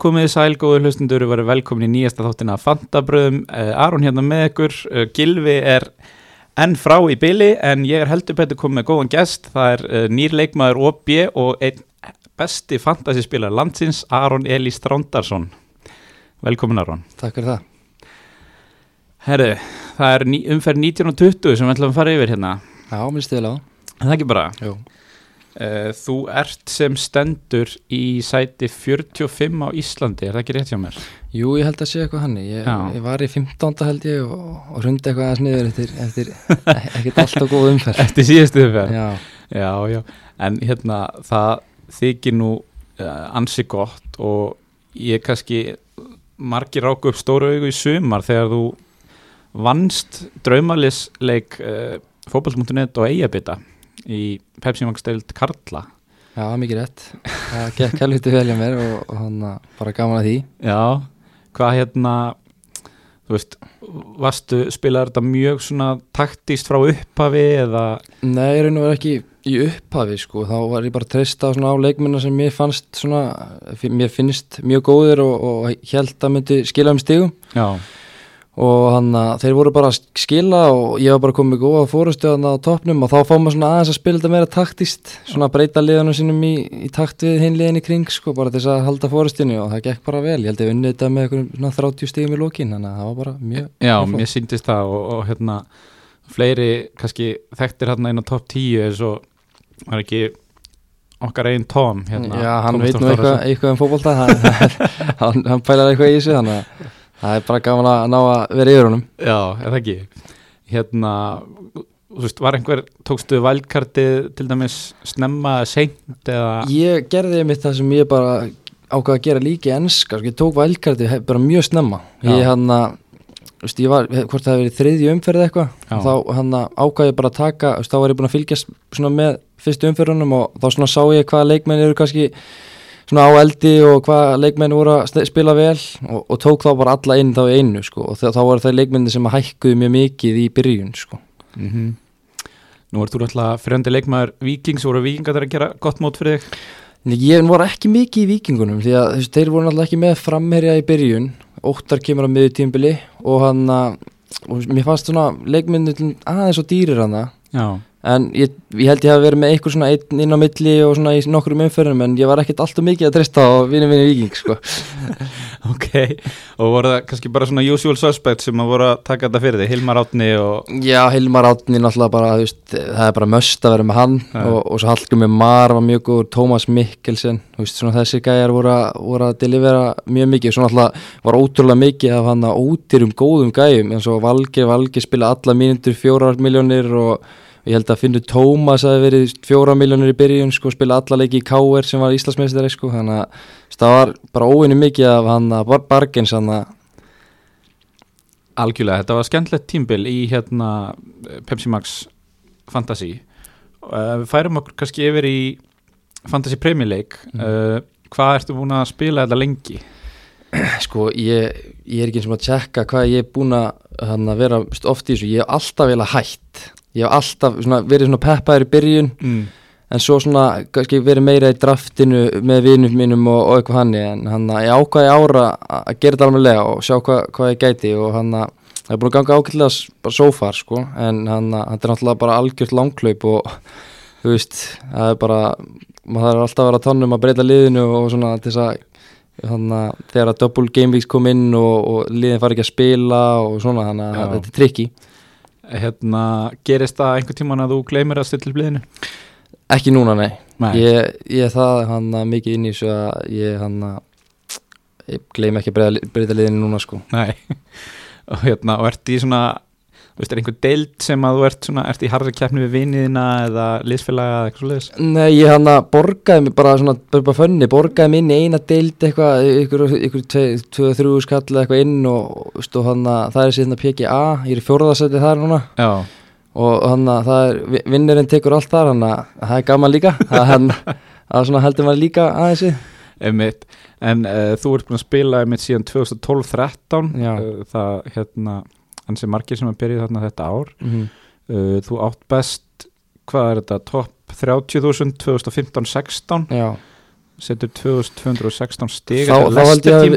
Komið sæl, góður hlustundur, við varum velkomin í nýjasta þáttina Fantabröðum, uh, Aron hérna með ykkur, uh, Gilvi er enn frá í byli en ég er heldur betur komið með góðan gest, það er uh, nýr leikmaður OB og einn besti fantasyspilar landsins, Aron Eli Strándarsson. Velkomin Aron. Takk fyrir það. Herru, það er umferð 1920 sem við ætlum að fara yfir hérna. Já, mér stila á. Það er ekki bara. Jú. Uh, þú ert sem stendur í sæti 45 á Íslandi, er það ekki rétt hjá mér? Jú, ég held að sé eitthvað hann. Ég, ég var í 15. held ég og, og hrundi eitthvað aðeins niður eftir, eftir ekkert alltaf góð umferð. Eftir síðustu umferð? Já, Já, já, en hérna það þykir nú uh, ansi gott og ég kannski margir ráku upp stóru augu í sumar þegar þú vannst draumalisleik uh, fótboll.net og eigabita í Pepsi Max deild Karla. Já, mikið rétt. Það gekk helviti vel hjá mér og, og hann bara gaman að því. Já, hvað hérna þú veist, varstu spilaði þetta mjög svona taktist frá upphafi eða? Nei, ég raun og verið ekki í upphafi sko, þá var ég bara treysta svona á leikminna sem mér fannst svona, mér finnst mjög góðir og, og held að myndi skila um stigum. Já, og hann að þeir voru bara að skila og ég var bara komið góða fórustu á toppnum og þá fá maður svona aðeins að spila þetta meira taktist, svona að breyta liðanum sínum í, í takt við hinn liðin í kring sko, bara til þess að halda fórustinu og það gekk bara vel. Ég held að ég unnið þetta með svona 30 stígum í lókin þannig að það var bara mjög Já, mjög mér síndist það og, og hérna fleiri kannski þekktir hérna inn á topp 10 eins og var ekki okkar einn Tom hérna, Já, hann veit nú eitthvað, eitthvað um fótbolta hann, hann, hann pælar eitthvað í þessu þannig að það er bara gaman að ná að vera yfir honum. Já, er það ekki? Hérna, þú veist, var einhver tókstu valdkartið til dæmis snemma seint eða? Ég gerði mitt það sem ég bara ákvað að gera líka í enska sko, ég tók vælkarti bara mjög snemma. Já. ég hann að Veist, ég var, hvort það hefði verið þriðju umferð eitthvað þá hann ákvað ég bara að taka veist, þá var ég búin að fylgjast svona með fyrstu umferðunum og þá svona sá ég hvaða leikmenn eru kannski svona á eldi og hvaða leikmenn voru að spila vel og, og tók þá bara alla inn þá í einu sko og þá, voru það leikmenni sem að hækkuðu mjög mikið í byrjun sko. Mm Nú ert þú alltaf frjöndi leikmaður Víkings, voru Víkingar að gera gott mót fyrir þig? Nei, Ég var ekki mikið í vikingunum því að veist, þeir voru náttúrulega ekki með framherja í byrjun. Óttar kemur á miður tímbili og hann að og mér fannst svona leikmyndu aðeins og dýrir hann Já, en ég, ég held ég hafi verið með eitthvað svona einn inn á milli og svona í nokkrum umferðum en ég var ekkert alltaf mikið að treysta á vinni vinni viking sko. ok Og voru það kannski bara svona usual suspects sem að voru að taka þetta fyrir þig, Hilmar Átni og Já, Hilmar Átni náttúrulega bara þú veist, það er bara möst að vera með hann Já. og, og svo Hallgrimur Mar var mjög góður Tómas Mikkelsen, þú veist, svona þessi gæjar voru, voru að delivera mjög mikið svo náttúrulega var ótrúlega mikið af hann að ótyrum góðum gæjum eins og Valgeir, Valgeir spila alla mínútur fjórar miljónir og ég held að finnur Tómas að verið fjórar miljónir í byrjun, sko, spila alla leiki í K.R. sem var Íslandsmeistari, sko, þannig að það var bara óvinni mikið af hann að bar Bargens hann að algjörlega, þetta var skemmtilegt tímbil í hérna Pepsi Max Fantasy Við færum okkur kannski yfir í Fantasy Premier League Mm. uh, Hvað ertu búin að spila þetta lengi? Sko, ég, ég er ekki eins og að tjekka hvað ég er búin að, hann, að vera oft í þessu, ég hef alltaf vel að hætt ég hef alltaf svona, verið svona peppaður í byrjun Mm. en svo svona kannski verið meira í draftinu með vinum mínum og, og eitthvað hann en hann að ég ákvaði ára að gera þetta alveg og sjá hvað, hvað ég gæti og hann að það er búin að ganga ákveðlega bara so far sko en hann að þetta er náttúrulega bara algjört langklaup og þú veist, það er bara maður þarf alltaf að vera á tonnum að breyta liðinu og svona til þess að þannig að þegar að double game weeks kom inn og, og liðin fari ekki að spila og svona þannig að þetta er trikki Hérna, gerist það einhvern tíman að þú gleymir að stilla bliðinu? ekki núna nei, Nei, Ég, ég það hann mikið inn í þessu að ég hann ég gleym ekki að breyta, liðinu núna sko Nei. og hérna, og ert í svona þú veist, er einhver deild sem að þú ert svona, ert í harri keppni við viniðina eða liðsfélaga eða eitthvað svoleiðis? Nei, ég hann að borgaði mig bara svona, bara bara fönni, borgaði mig inn í eina deild eitthvað, ykkur, ykkur tvö, þrjú skall eitthvað inn og, veist, og hann að það er síðan að PGA, ég er í fjórðarsæti þar núna Já, og hann að það er, vi- vinnurinn tekur allt þar, hann að það er gaman líka, að hann að svona heldur maður líka aðeins í. einmitt en uh, þú ert búin að spila einmitt síðan 2012-13 Já. uh, það hérna ansi margir sem að byrja þarna þetta ár. Mm uh, þú átt best hvað er þetta, topp 30.000 2015-16 Já, setur 2216 stig Þá- þá held ég Lester að við-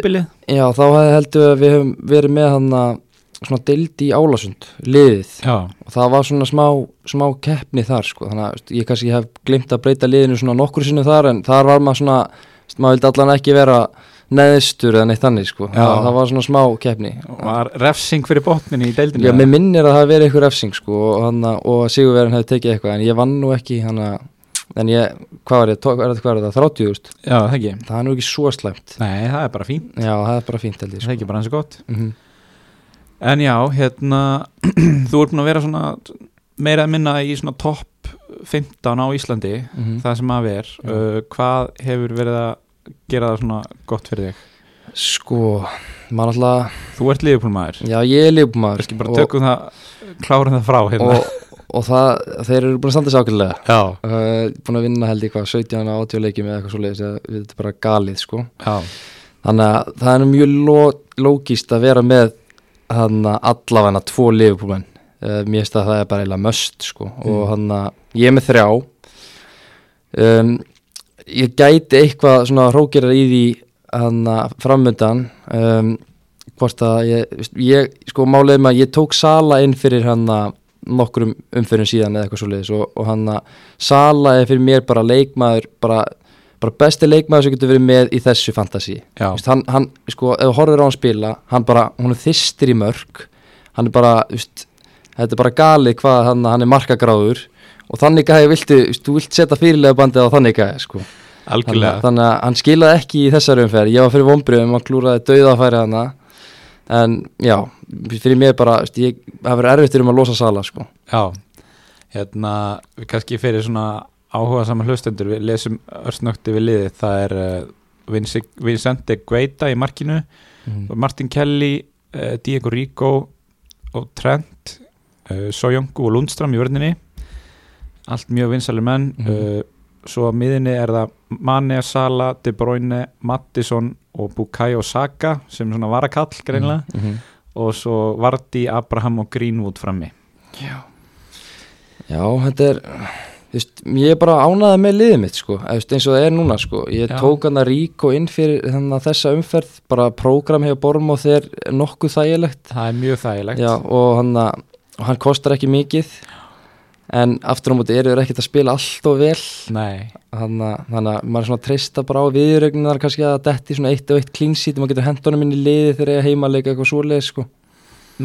heldur við að við höfum verið með hann svona dild í Álasund, liðið. Já, og það var svona smá, smá keppni þar sko, þannig að ég kannski hef glimt að breyta liðinu svona nokkur sinnum þar en þar var maður svona, maður vildi allan ekki vera neðstur eða neitt þannig sko, það, það var svona smá keppni. Var refsing fyrir botninni í deildinu Já, mér minnir að það verið eitthvað refsing sko og, hana, og Sigurverðin hefði tekið eitthvað en ég vann nú ekki hana, en ég, hvað var ég, tók, er þetta, hvað er þetta, 30 úrst Já, það ekki. Það er nú ekki svo slæmt. Nei, það er bara fín Já, það er bara fínt held ég Það sko. er ekki bara hans gott. Mm En já, hérna Þú ert búin að vera svona meira að minna í svona topp 15 á Íslandi Mhm. það sem að ver. Uh, Hvað hefur verið að gera það svona gott fyrir þig? Sko, maður alltaf Þú ert liðupólmaður Já, ég er lífbúmaður Ekki bara tökum það, klárum það frá hérna. Og, og það, þeir eru búin að standa sér ákveðlega Já, uh, búin að vinna held ég hvað 17 á 80 leikjum eða eitthvað svo leiðis þetta er bara galið sko. Já, þannig að það er mjög ló, lógist að vera með hann allavega tvo liðbúmenn uh, mér finnst að það er bara eiginlega möst sko. Og Mm. hann að ég er með þrjá. Um, ég gæti eitthvað svona hrókirar í því að framöndan um, hvort að ég, veist, ég sko málið með að ég tók Sala inn fyrir hann að nokkrum umfyrir síðan eða eitthvað svo leiðis og, og hann að Sala er fyrir mér bara leikmaður bara, bara besti leikmaður sem getur verið með í þessu fantasi hann, hann, sko, ef þú horfir á hann spila hann bara, hún er þystir í mörg hann er bara, vist, þetta er bara galið hvað hann, hann er markagráður og þannig gæði viltu, þú vilt setja fyrirlega bandið á þannig gæði, sko. Þannig, algjörlega þannig að hann skilaði ekki í þessari umferð. Ég var fyrir vonbröðum, hann klúraði dauðafæri hana en já fyrir mér bara, ég hafa verið erfittir um að losa sala, sko. Já, hérna við kannski fyrir svona áhuga saman hlustendur við lesum örsnökti við liðið. Það er uh, Vinci- Vincente Guaita í markinu mm. Martin Kelly, uh, Diego Rico og Trent uh, Sojongu og Lundstram í vörninni allt mjög vinsalir menn Mhm. uh, svo á miðinni er það Mane, Sala, De Bruyne Mattisson og Bukayo Saka sem svona varakall greinlega mm -hmm. og svo Vardy, Abraham og Greenwood frammi Já Já, þetta er veist, ég er bara ánaði með liðið mitt sko, veist, eins og það er núna sko. ég Já. tók hann að rík og inn fyrir að þessa umferð, bara prógram hefur borm og þeir nokkuð þægilegt það er mjög þægilegt Já, og, hann, að- og hann kostar ekki mikið en aftur á móti eru þeir ekkert að spila allt og vel. Þannig að, þannig að maður er svona að treysta bara á viðrögnunar kannski að detti svona eitt og eitt klínsít og maður getur hendunum inn í liði þegar ég heimaleika eitthvað svoleið sko.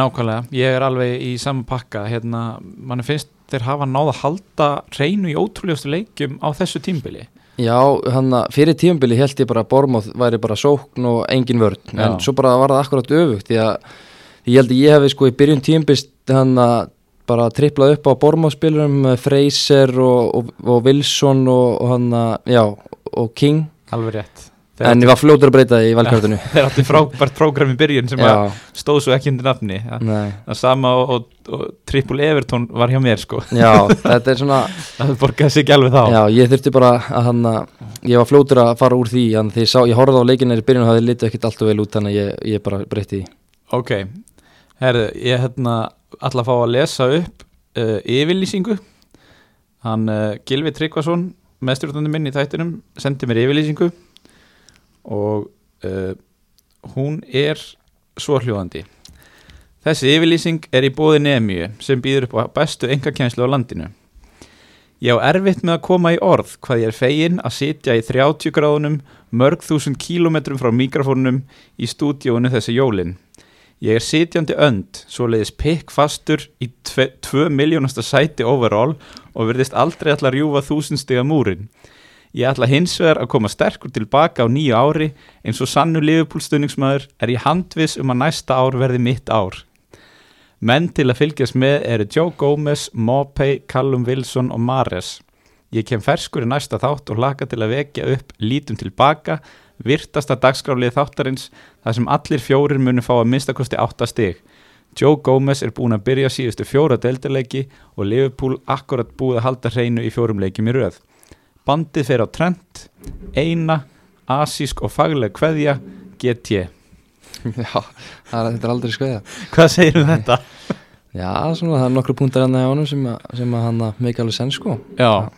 nákvæmlega, ég er alveg í sama pakka. Hérna, mann finnst þeir hafa náð að halda reynu í ótrúlegustu leikjum á þessu tímbili Já, hann að fyrir tímabili held ég bara að Bormóð væri bara sókn og engin vörn. Já. en svo bara var það akkurat öfugt því að ég held að ég hefði sko í byrjun tímabist hann að bara triplað upp á Bormóð-spilurum Fraser og, og, og Wilson og, og hann að, já, og King. Alveg rétt. En þeir, ég var fljótur að breyta því í valkartinu þeir átti frábært prógram í byrjun sem að stóð svo ekki undir nafni. Það, nei, það sama og, og, og Triple Everton var hjá mér sko. Já, þetta er svona það borgaði sig ekki alveg þá. Já, ég þurfti bara að hann að ég var fljótur að fara úr því en því ég, sá, ég horfði á leikinir í byrjun og það litið ekkert alltaf vel út þannig að ég, ég bara breytti því. Ok, herðu, ég hérna ætla að fá að lesa upp uh, yfirlýsingu. Hann uh, Gilvi Tryggvason meðstjórnandi minn í þættinum sendi mér yfirlýsingu og uh, hún er svohljóðandi. Þessi yfirlýsing er í bóði nefnju sem býður upp á bestu engakjænslu á landinu. Ég á erfitt með að koma í orð hvað ég er fegin að sitja í 30 gráðunum mörg þúsund kílometrum frá mikrofónunum í stúdíónu þessi jólin. Ég er sitjandi önd, svoleiðis pikk fastur í 2 miljónasta sæti overall og verðist aldrei ætla að rjúfa þúsund stiga múrin. Ég ætla hins vegar að koma sterkur tilbaka á nýju ári eins og sannu liðupúlstunningsmaður er ég handvis um að næsta ár verði mitt ár. Menn til að fylgjast með eru Joe Gomez, Mopey, Callum Wilson og Mares. Ég kem ferskur í næsta þátt og laka til að vekja upp lítum tilbaka, virtasta dagskráflið þáttarins þar sem allir fjórir munu fá að minnstakosti átta stig. Joe Gomez er búin að byrja síðustu fjóra deildarleiki og Liverpool akkurat búið að halda hreinu í fjórum leikjum í röð. Bandið fer á trend, eina, asísk og fagleg kveðja, GT. Já, það er, aldrei skoða Hvað segir um þetta? Já, svona, það er nokkru punktar hann að honum sem, að, sem að hann meika alveg senn sko Já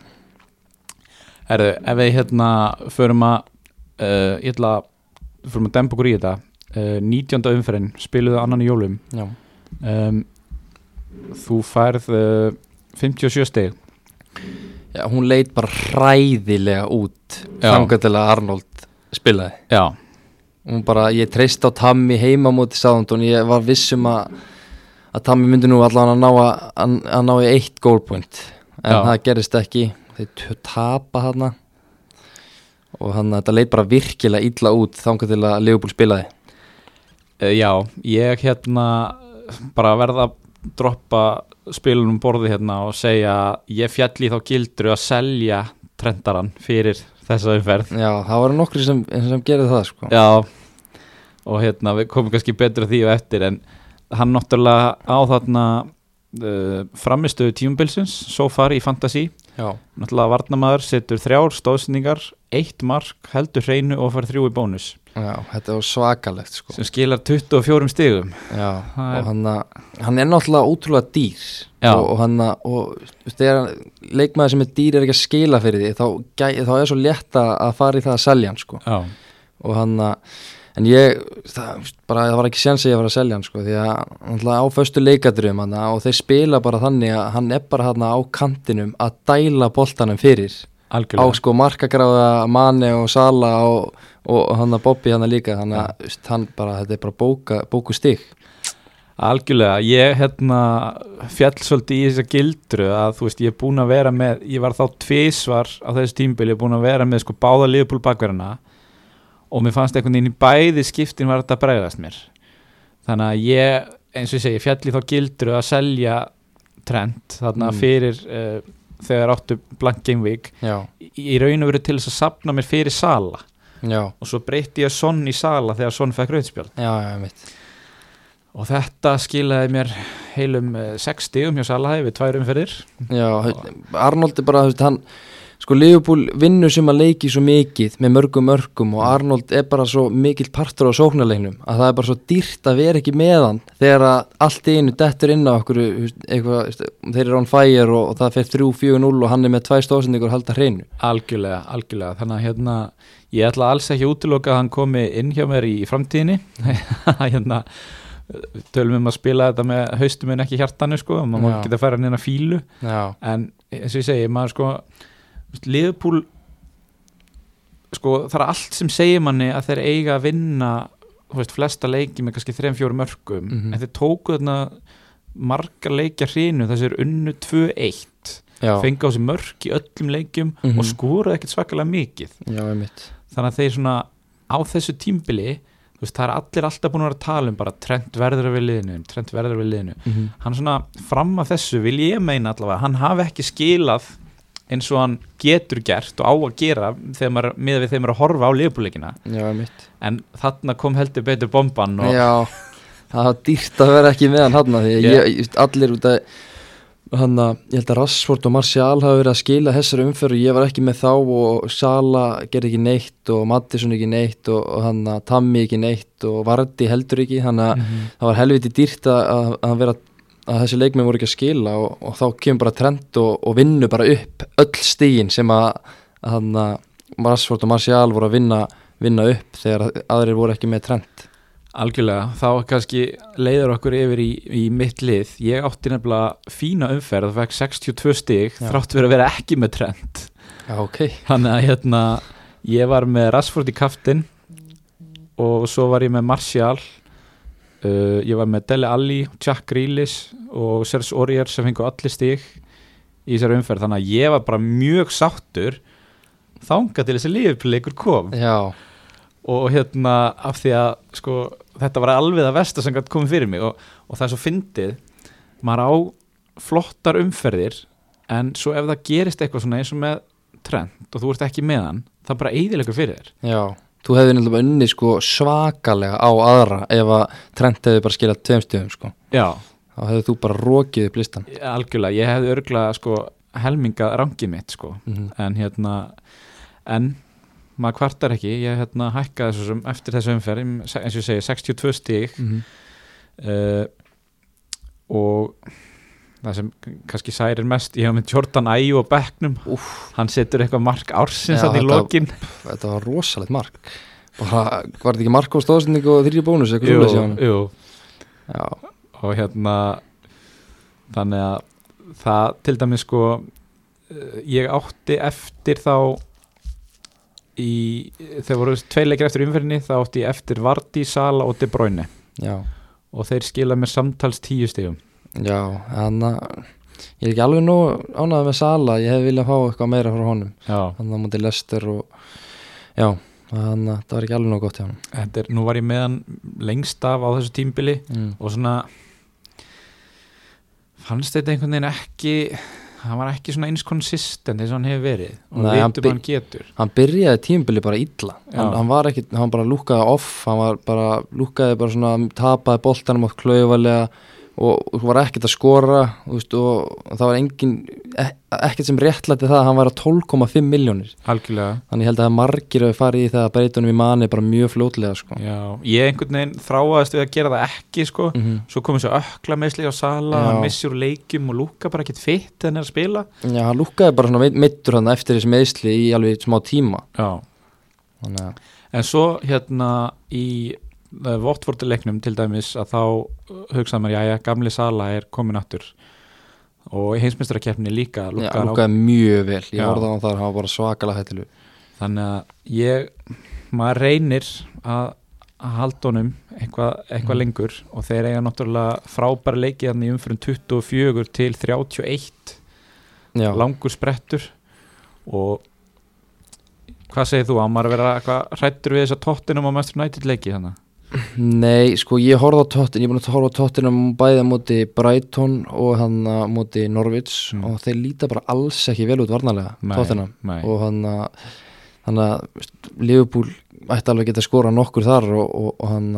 Herðu, ef við hérna förum að uh, ég ætla að fyrir að dempa okkur í þetta. Uh, 19. umferðin spiluðu annan í jólum. Já, um, þú færð uh, 57 stig. Já hún leit bara hræðilega út að Arnold spilaði. Já, hún bara, ég treyst á Tammy heima múti Sáðundun, ég var vissum að að Tammy myndi nú allan að ná að, að, ná í eitt gólpoint en Já. það gerist ekki. Þeir tapa hana og hann þetta leit bara virkilega illa út þangað til að Leopold spilaði. Uh, já ég hérna bara verða að droppa spilunum borði hérna og segja að ég fjalli þá gildru að selja trendaran fyrir þessa umferð. Já, það voru nokkri sem, sem gerði það sko. Já og hérna við komum kannski betur að því og eftir en hann náttúrulega á þarna uh, framistöðu tímubilsins so far í Fantasí Já, náttúrulega varnamaður setur þrjár stóðsendingar eitt mark, heldur hreinu og fær þrjú í bónus. Já þetta var svakalegt sko. Sem skilar 24 stigum. Já, er- og hann, hann er náttúrulega ótrúlega dýr. Já. og, og hann og þegar leikmaður sem er dýr er ekki að skila fyrir því þá, þá er svo létt að að fara í það að selja hann sko. Já, og hann en ég, það, bara, það var ekki séns að ég var að selja hann sko því að á föstu leikadröfum hann og þeir spila bara þannig að hann er bara hann á kantinum að dæla boltanum fyrir. Á algjörlega sko markagráða Mane og Sala og, og hann að Bobby hann líka hann að veist, hann bara, þetta er bara bóka, bóku stig Algjörlega, ég hérna fjall svolítið í þessa gildru að þú veist, ég er búin að vera með ég var þá tvísvar á þessu tímbil ég er búin að vera með sko báða liðbúl bakverðina og mér fannst einhvern veginn í bæði skiptin var þetta að bregðast mér. Þannig að ég, eins og ég segi, fjalli þá gildru að selja trend þarna Mm. fyrir uh, þegar áttu blank game week. Í, í raun og veru til þess að sapna mér fyrir sala. Já, og svo breytti ég sonn í sala þegar sonn fekk mitt og þetta skilaði mér heilum 6 stigum hjá Salaði við tvær umferðir. Já, Arnold er bara, þú veist, hann sko Liverpool vinnur sem að leiki svo mikið með mörgum mörgum og Arnold er bara svo mikill partur á sóknarleiknum að það er bara svo dýrt að vera ekki með hann þegar að allt í einu dettur inn á okkur eitthvað, þeir eru on fire og, og það fer 3-4-0 og hann er með tvæ stóðsendingur og halda hreinu. Algjörlega, algjörlega. Þannig að hérna, ég ætla alls ekki að útiloka að hann komi inn hjá mér í framtíðinni. Hérna tölum um að spila þetta með haustum en ekki hjartanu sko, maður geta að hann inn að fílu Já, en eins og ég segi, maður sko liðpúl sko það er allt sem segir manni að þeir eiga að vinna veist, flesta leiki með kannski 3-4 mörgum Mhm. en þeir tóku þarna margar leikja hrínu þessi er unnu 2-1 já, fengi á sig mörg í öllum leikjum Mhm. og skoraði ekkert svakalega mikið já, þannig að þeir svona á þessu tímbili veist, það er allir alltaf búin að vera að tala um bara trend verður við liðinu, trend verður við liðinu mm -hmm. hann svona fram að þessu vil ég meina allavega, hann hafi ekki skilað eins og hann getur gert og á að gera maður, með við þegar maður er að horfa á liðbúleikina en þarna kom heldur betur bomban og Já, það var dýrt að vera ekki með hann hann því að Yeah. allir út að hann að, ég held að Rassford og Martial hafa verið að skila þessari umferð og ég var ekki með þá og Sala gerði ekki neitt og Mattisson ekki neitt og, og hann að Tammy ekki neitt og Vardi heldur ekki þannig að Mhm. það var helviti dýrt að, að, að vera að þessi leikmenn voru ekki að skila og, og þá kemur bara trend og, og vinnu bara upp öll stígin sem að, að að Rassford og Martial voru að vinna, vinna upp þegar aðrir voru ekki með trend. Algjörlega, þá kannski leiður okkur yfir í, í mitt lið. Ég átti nefnilega fína umferð og fekk 62 stig Já. þrátt fyrir að vera ekki með trend. Já, ok. Þannig að hérna ég var með Rashford í kaftin og svo var ég með Martial uh, ég var með Dele Alli, Jack Grealish og Serge Aurier sem fengu allir stig í þessari umferð. Þannig að ég var bara mjög sáttur þanga til þessi liðupleikur kom. Já, og hérna af því að sko þetta var alveg að versta sem komið fyrir mig og, og það er svo fyndið. Maður á flottar umferðir en svo ef það gerist eitthvað svona eins og með trend og þú ert ekki með hann það bara eiginleikur fyrir þér. Já Þú hefði nefnilega unni sko svakalega á aðra ef að Trent hefði bara skilað tveim stöðum sko. Já, þá hefði þú bara rokið upp listan algjörlega, ég hefði örgulega sko helmingað rangið mitt sko. Mm -hmm. en hérna en maður kvartar ekki, ég hérna hækkaði þessu sem eftir þessu umferð eins og ég segi 62 stík Mm -hmm. uh, og það sem kannski særir mest ég hef með Jordan Ayew og Becknum Úff. hann setur eitthvað mark ársins Já, hann í þetta- lokin. þetta var rosalegt mark. Bara, var þetta ekki mark á stóðsending og þrjir bónus eitthvað já, og hérna þannig að það til dæmis sko eh, ég átti eftir þá í þegar voru tvei leikir eftir umferðinni þá átti ég eftir Vardí, Sala og De Bruyne. Já, og þeir skila mér samtals tíu stigum já þannig að ég er ekki alveg nú ánægð með Sala ég hef viljað fá eitthvað meira frá honum. Þannig að mútið Lester og já, þannig að það var ekki alveg nóg gott hjá þetta er, nú var ég með hann lengst af á þessu tímbili mm. og svona fannst þetta einhvern veginn ekki hann var ekki svona eins konsistent eins og hann hefur verið og Nei, hann hann getur. hann byrjaði tímbili bara illa. Hann, hann var ekki, hann bara lúkaði off hann var bara, lúkaði bara svona tapaði boltanum átt klaufalega og, og var ekkert að skora þú veist, og það var engin e ekkert sem réttlætti það að hann var að 12,5 miljónir algjörlega þannig held að margir að fara í það að breytunum í mani bara mjög fljótlega sko. Ég einhvern veginn þráaðist við að gera það ekki sko. mm -hmm. svo komið svo ökla meðsli á sala úr leikjum og lúka bara ekkert fitt hann er að spila Já, hann lúkaði bara meittur eftir þessi meðsli í alveg smá tíma Já. þannig að en svo hérna í Votfordi leiknum til dæmis að þá uh, hugsaði maður, já, já, gamli sala er komin aftur. Og í heimsmyndstarkeppni líka á lúkaði mjög vel, ég horfði á hann þar hann var svakalega hættilu þannig að ég maður reynir að, að halda honum eitthvað, eitthvað Mm. lengur. Og þeir eiga náttúrulega frábæra leikið hann í umfyrum 24 til 31 Já, langur sprettur. Og hvað segir þú, á maður að vera hrættur við þess að tóttinum á Master United leiki þannig? Nei, sko ég horfði á tóttin ég er búin að horfa á tóttinum bæði á móti Brighton og hann á móti Norwich Mm. og þeir líta bara alls ekki vel út varnarlega tóttinam nei, og hann hann að Liverpool ætti alveg að geta skora nokkur þar og, og, og hann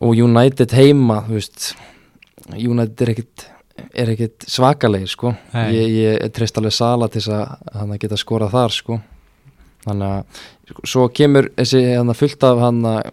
og United heima þú veist United er ekkit er ekkit svakalegir sko Nei. ég, ég treyst alveg Sala til þess að hann að geta skora þar sko þannig að sko, svo kemur þessi hann að fullt af hann að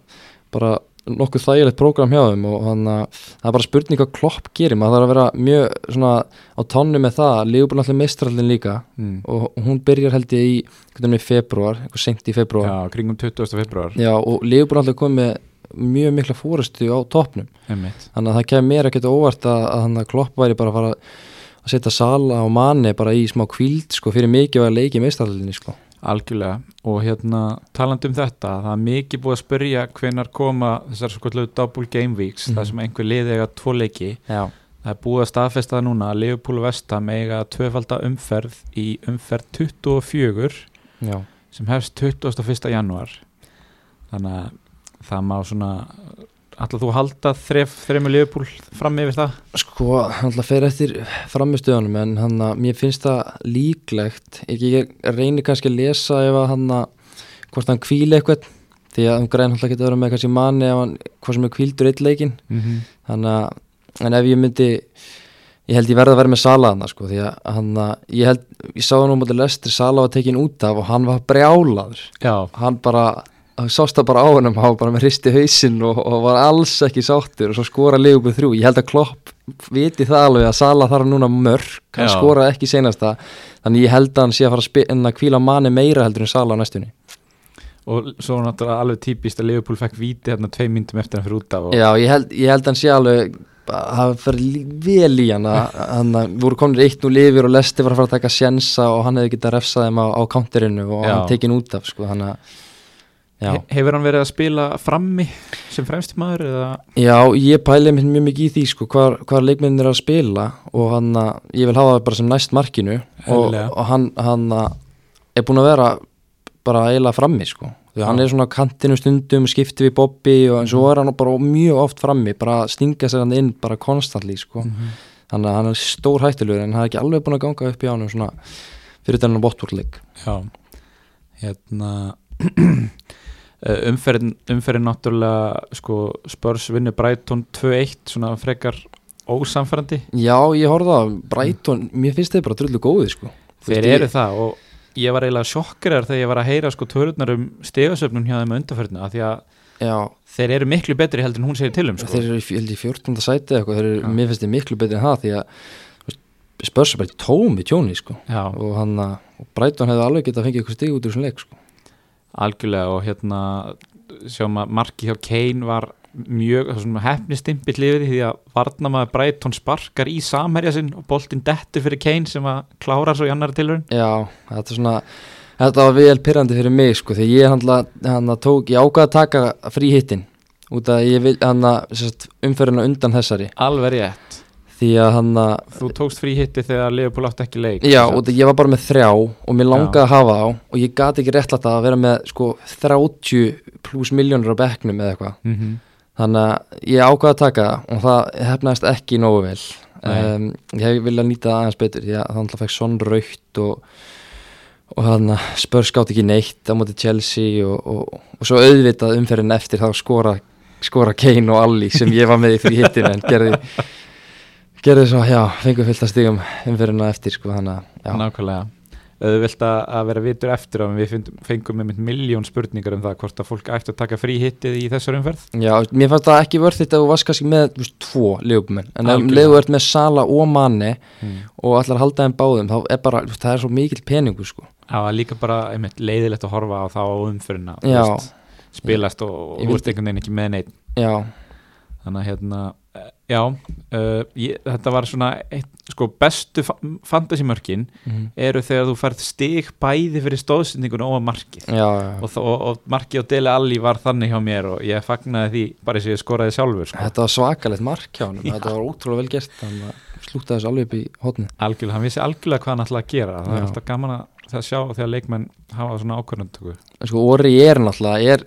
bara nokkuð þægilegt prógram hjá þeim og hann að það er bara spurning hvað klopp gerir maður þarf að vera mjög svona á tónnu með það, Liverpool allir mistrallin líka mm. og hún byrjar held ég í einhvern veginn februar, eitthvað senkt í februar já, kringum 20. februar Já, og Liverpool alltaf komið með mjög mikla fórustu á toppnum þannig að það kemur mér ekkert óvart að, að klopp væri bara að fara að setja Sala og Mane bara í smá kvíld sko fyrir mikið að leiki meistarallinni sko algjörlega og hérna talandi um þetta, það er mikið búið að spyrja hvenar koma þessar sko double game weeks, Mhm. þar sem einhver liði eiga tvo leiki, Já, það er búið að staðfesta það núna og Vestham eiga tvöfalda umferð í umferð 24 já, sem hefst 21. januar þannig að það má svona alltaf þú halda þref, þremur Liverpool fram yfir það? Sko alltaf fer eftir framistöðunum en hann að mér finnst það líklegt. Ekki ég reynir kannski að lesa ef að hann að hvort hann kvíli eitthvað því að hann græn alltaf geta verið með kannski ef hann hvað sem er kvíldur eitt leikin mm -hmm. þannig að en ef ég myndi ég held ég verði að vera með Sala hann sko, því að hann að ég held, ég sá hann um átti lestri Sala var tekin út af og hann var brjálaður. Já, hann bara, sást það bara á hennum hann bara með hristi hausinn og, og var alls ekki sáttur og svo skora Leopold þrjú, ég held að Klopp viti það alveg að Sala þarf núna mörg hann Já. skoraði ekki senasta þannig ég held að hann sé að fara að kvíla manni meira heldur en Sala á næstunni og svo náttúrulega alveg típist að Liverpool fekk víti hérna tvei myndum eftir hann fyrir út af og Já, ég held, ég held hann sé alveg að það fyrir vel í hann að voru komin eitt nú lifir og Lesti var að fara að taka sjensa og hann hefði getað refsað þeim á, á counterinu og Já. hann tekin út af sko, þannig að. He- Hefur hann verið að spila frammi sem fremsti maður eða? Já, ég pæli mér mjög mikið í því sko, hvar, hvar leikmennir er að spila og hann að, ég vil hafa það bara sem næst markinu og, og hann, hann er búin að vera bara eiginlega frammi sko. Því hann er svona kantinu stundum skipti við Bobby og en svo er hann bara mjög oft frammi bara stinga sér hann inn bara konstantli sko. Þannig að hann er stór hættulegur en hann er ekki alveg búin að ganga upp í ánum svona fyrir þennan Watford-leik Já, hérna umferðin, umferðin náttúrulega sko Spurs vinnur Brighton 2-1 svona frekar ósamfærandi Já, ég horfði að Brighton, mér finnst þeir bara drullu góði sko. Þeir eru það og ég var eiginlega sjokkrar þegar ég var að heyra sko törurnar um stegasöfnun hjá þeim undarferðinu að því að já, þeir eru miklu betri heldur en hún segir til um sko. þeir eru í, ég held í 14. sæti eitthvað, þeir eru, mér finnst þeir miklu betri en það því að spörs er bara tómi tjóni sko. Já, og að Brighton hefði alveg getað að fengið eitthvað stig út úr þessum leik sko algjörlega og hérna sjáum að marki hjá Kane var mjög hefnistimpill yfir því að varnamaður Brighton sparkar í samherja sinn og boltinn dettur fyrir Kane sem að klára svo í annari tilhörun Já, þetta er svona þetta var vel pyrrandi fyrir mig sko því ég hann að tók, ég ákvað að taka frí hittin út að ég vil hann að umferðina undan þessari. Alveg rétt því að hann að þú tókst frí hitti þegar Leopold átti ekki leik Já, og ég var bara með þrjá og mér langaði að hafa á og ég gati ekki réttlætt að vera með sko 30 pluss miljónur á bekknum eða eitthvað. Mm -hmm. þannig að ég ákvaði að taka það og það hefnaðist ekki nógu vel. Um, ég hef viljað nýta það aðeins betur því að það alltaf fekk sonn raukt og, og þannig að spörs gátt ekki neitt á móti Chelsea og, og, og svo auðvitað umferðin eftir þá skora, skora Kane og Alli sem ég var með í fyrir hittinu en gerði gerði svo, já, fengum fullt að stigum umferðina eftir sko þannig að, já, nákvæmlega. Auðvilt að, að vera vitur eftir á við fengum, með miljón spurningar um það hvort að fólk ætti að taka frí hittið í þessar umferð. Já, mér fannst það ekki vörð þetta að þú varst kannski með, þú veist, tvo leifbumenn en ef leiðu ert með Sala og Mane mm. og allar að halda þeim báðum þá er bara, það er svo mikill peningu sko. var líka bara einmitt, leiðilegt að horfa á þá á umferðina þú Já. veist, spilast og, og Ég já, að uh, ég, þetta var svona eitt, sko bestu fa fantasymörkin mm. eru þegar þú færð stig bæði fyrir stóðsendingun og að markið já, já. og, og, og markið og Dele Alli var þannig hjá mér og ég fagnaði því bara eins og ég skoraði sjálfur sko. þetta var svakalegt mark hjá hann þetta var ótrúlega vel gert þannig að slúta þessu alveg upp í hotni algjörlega, hann vissi algjörlega hvað hann ætlaði að gera það er Já. alltaf gaman að það sjá þegar leikmenn hafa svona ákvörðuntöku sko, Ori er náttúrulega er,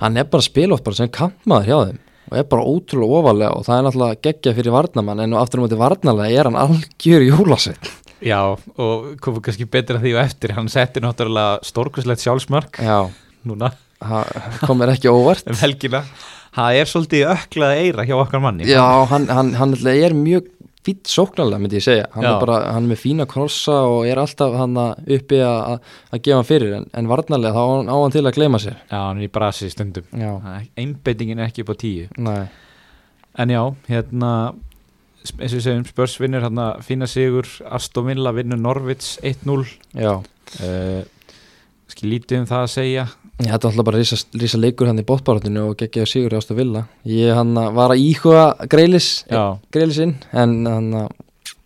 hann er bara að bara sem kampmaður hjá þeim og er bara ótrúlega ofalega og það er náttúrulega geggja fyrir varnamann en aftur um þetta varnarlega er hann algjör jólasveit Já, og komum kannski betra því og eftir. Hann setti náttúrulega stórkurslegt sjálfsmark já, núna. Komir ekki óvart. Um það er svolítið öklaða eira hjá okkar manni. Já, hann, hann, hann er mjög fýtt sóknarlega myndi ég segja. Hann er, bara, hann er með fína krossa og er alltaf hann uppi að gefa hann fyrir en, en varnarlega þá á hann- á hann til að gleyma sér. Já, hann er í brasi stundum. Einbeitingin er ekki upp á tíu. Nei, en já, hérna eins og við segjum, Spurs vinnur hérna fína sigur, Aston Villa vinnur Norvits 1-0 já. Uh, skil lítið um það að segja Þetta er alltaf bara rísa, rísa leikur hann í bóttbáratinu og geggja sigur í ástu villa. Ég hann að var að íhuga greilis, Já, greilisinn en hann að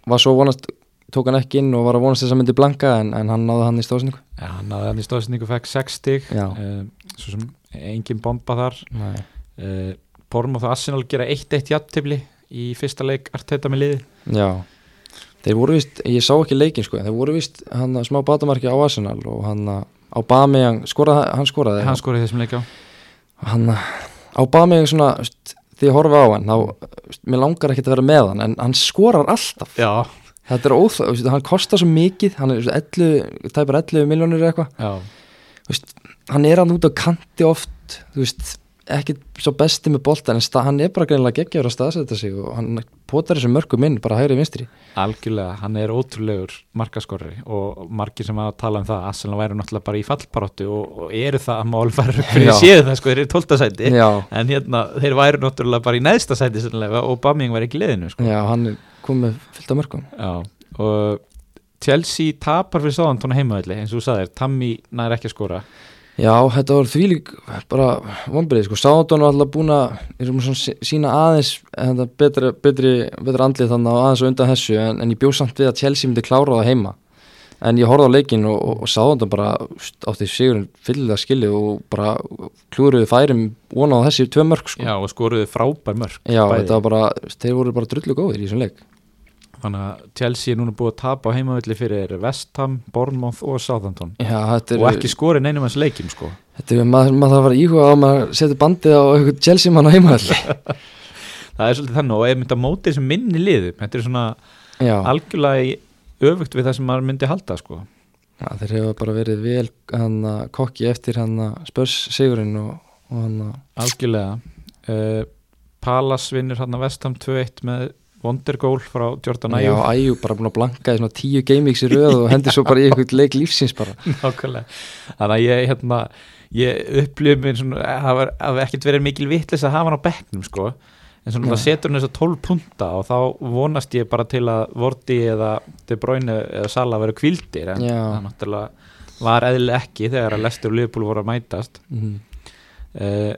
var svo vonast tók hann ekki inn og var að vonast þess að myndi blanka en, en hann náði hann í stóðsningu já hann náði hann í stóðsendingu fekk 6 stig. Já. uh, svo sem engin bomba þar. Uh, Bormoth og Arsenal gera 1-1 jafntefli í fyrsta leik Arteta með liði Já, þeir voru vist, ég sá ekki leikin sko, þeir voru vist hann að smá batamarki á Arsenal og hann að á Bameyang, skoraði, hann skoraði hann skoraði þessum leik á hann að á Bameyang svona, veist, því ég horfa á hann þá, mér langar ekkert að vera með hann en hann skorar alltaf. Já, þetta er veist, hann kostar svo mikið hann er veist, 11, tæpar 11 miljónir eitthvað. Hann er hann út á kanti oft þú veist, ekki svo besti með bolta en sta, hann er bara greinlega geggjör að staðsetja sig og hann potar þessu mörgum inn bara hægri vinstri. Algjörlega hann er ótrúlegur markaskorri og margir sem að tala um það Arsenal væru náttúrulega bara í fallparóttu og, og eru það að mál fara fyrir séu það sko, þeir eru 12. sæti. Já, en hérna, þeir væru náttúrulega bara í neðsta sæti sannlega, og Baming var í liðinu sko. já, hann er komið fullt af mörgum Já, og Chelsea tapar fyrir Southampton á heimaðalli eins og þú sagðir, Tammy nær ekki að skora Já, þetta var þvílík bara vonbreið, sko, Sándon var alltaf búin að sína aðeins betri, betri, betri andlið þannig að aðeins undan þessu en, en ég bjóð samt við að Chelsea myndi klára það heima en ég horfði á leikin og, og, og Sándon bara átti sigurinn fyllilega skilið og bara klúruði færim vona á þessi tvö mörg sko. Já, og skoruðu frábær mörg Já, bæði. þetta var bara, þeir voru bara drullu góðir í þessum leik Þannig að Chelsea er núna búið að tapa á heimaðalli fyrir West Ham, Bournemouth og Southampton. Já, er, og ekki skori neinum hans leikjum sko. Þetta er maður, að fara íhuga á að maður setja bandið á eitthvað Chelsea mann á heimahall Það er svolítið þannig og ef myndi að móti þessum minni liðum þetta er svona Já, algjörlega öfugt við það sem maður myndi halda sko. Já, þeir hefa bara verið vel hann að kokki eftir hann að spörs sigurinn og, og hann að algjörlega. Uh, Palace vinnur hann að West Ham 2-1 með Wondergoal frá Jordan Já, Ayew. Bara búin að blanka í svona tíu gameweeks í röð og hendi svo bara í eitthvað leik lífsins bara. Nákvæmlega. Þannig að ég, hérna, ég upplifði mér svona það var, ekkert verið mikil vitlis að hafa hann á bekknum sko. En svona það setur hann þess að 12 punta og þá vonast ég bara til að Vorti eða De Bruyne eða Sala verið kvildir en Já. það náttúrulega var eðlilega ekki þegar að Lester og Liverpool voru að mætast. Mm. uh,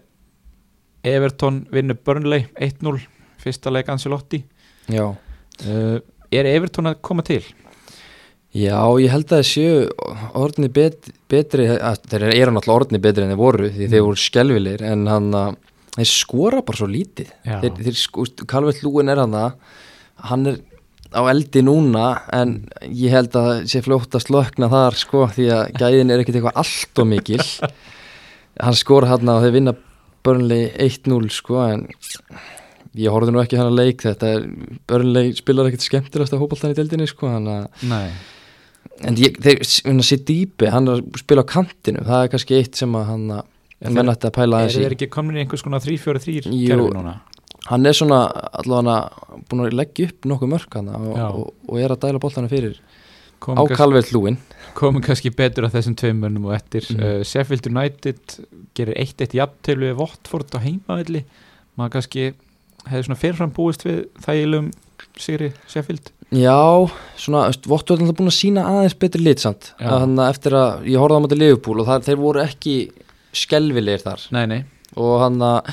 Everton vinnur Burnley 1-0 fyrsta leik Ancelotti Já uh, er Everton að koma til? Já, ég held að það séu orðni bet, betri, að, þeir eru náttúrulega orðni betri en þeir voru því þeir Mm. voru skelvilir en hann að þeir skora bara svo lítið þeir, þeir sko, Calvert Lúin er hann að hann er á eldi núna en ég held að sé fljótt að slökna þar sko því að gæðin er ekkert eitthvað allt og mikil hann skora hann og þeir vinna Burnley 1-0 sko en ég horfði nú ekki hann að leik þetta er, Burnley spilar ekkert skemmtilegast að hópaltan í deildinni sko En ég, þeir, sitt dýpi, hann er að spila á kantinu, það er kannski eitt sem að hann að En menn þeir- ætti að pæla Er í. þeir ekki komin í einhvers konar 3-4-3 Jú. kerfi núna? Hann er svona allavega búin að leggja upp nokkuð mörk hann og, og, og er að dæla boltana fyrir á Komum Calvert Lúin. komin kannski betur að þessum tveim mönnum og eftir Mhm. uh, Sheffield United gerir 1-1 jafntölu við Watford á heimavelli maður kannski hefði svona fyrirfram búist við þægilegum sigri Sheffield? Já, svona, Vottu er alltaf búin að sína aðeins betri lit samt. Já. Að eftir að ég horfði á mæti Liverpool og það, þeir voru ekki skelvilegir þar. Nei, nei, og hann að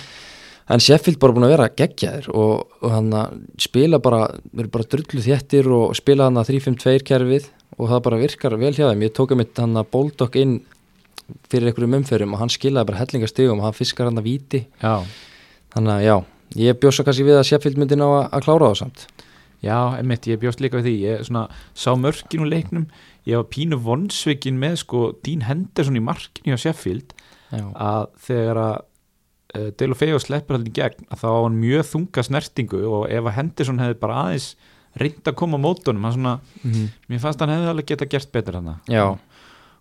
en Sheffield bara búin að vera geggjaðir og, og hann að spila bara verður bara drullu þéttir og spila hann að 3-5-2 kerfið og það bara virkar vel hjá þeim, ég tók að mitt hann að Boldok inn fyrir einhverjum umferðum og hann skilaði bara hellingastigum og hann fiskar hann að víti. Já. Þannig að já, ég bjósa kannski við að Sheffield myndi ná að, klára það samt. Já, einmitt, ég bjóst líka við því. Ég svona, sá mörkin úr leiknum. Ég var pínu vonsvikin með sko Dean Henderson í markinu á Sheffield já, að þegar að uh, Dale Feo sleppur allir gegn að þá á hann mjög þunga snertingu og ef að Henderson hefði bara aðeins reynd að koma á mótunum svona, mm mér fannst hann hefði alveg geta gert betur hann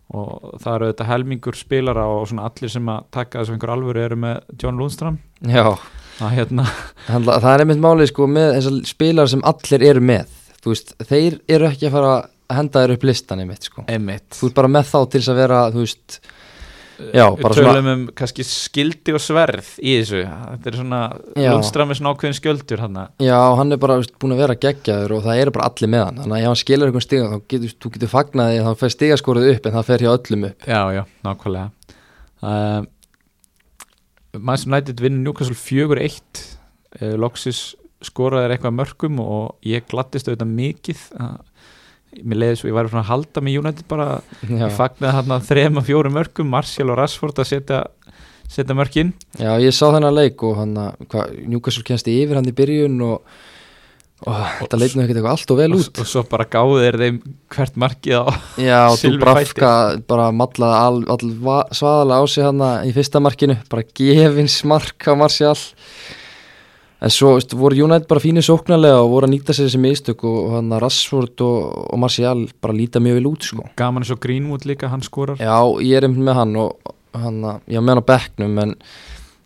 og það eru þetta helmingur spilara og allir sem að taka þess að einhver alvöru eru með John Lundstram já. Að hérna, Hann, það er einmitt málið sko með þessar spilar sem allir eru með. Þú veist, þeir eru ekki að fara að henda þér upp listan einmitt sko. Einmitt. Þú ert bara með þá til þess að vera þú veist, Já, bara tölum um kannski skildi og sverð í þessu, þetta er svona Já. Lundstram er svona ákveðin skjöldur hann já, hann er bara veist, búin að vera geggjaður og það eru bara allir með hann. Þannig að ef hann skilur einhvern stiga þá getur þú getur fagnaði að það fer stigaskorið upp en það fer hjá öllum upp. Já, já, nákvæmlega. Uh, Manchester United vinnur Newcastle 4-1 uh, Loksis skoraði eitthvað mörgum og ég glattist auðvitað mikið mér leiði svo, ég svona að halda með United bara, já, ég fagnaði hann að þrema fjórum mörgum, Martial og Rashford að setja setja mörkin. Já, ég sá þennan leik og hann að Newcastle kennst yfir hann í byrjun og þetta leit nú ekkert eitthvað allt og vel og, út. og svo bara gáði þeir þeim hvert markið á já, þú Silfur brafka bara mallaði all, all va- svaðalega á sig hann í fyrsta markinu, bara gefins mark á Martial. En svo veist, voru United bara fínir sóknarlega og voru að nýta sér þessi mistök og, og hann að Rashford og, og Martial bara líta mjög vel út sko. Gaman eins og Greenwood líka, hann skorar. Já, ég er einmitt með hann og hann, að- er með hann á bekknum en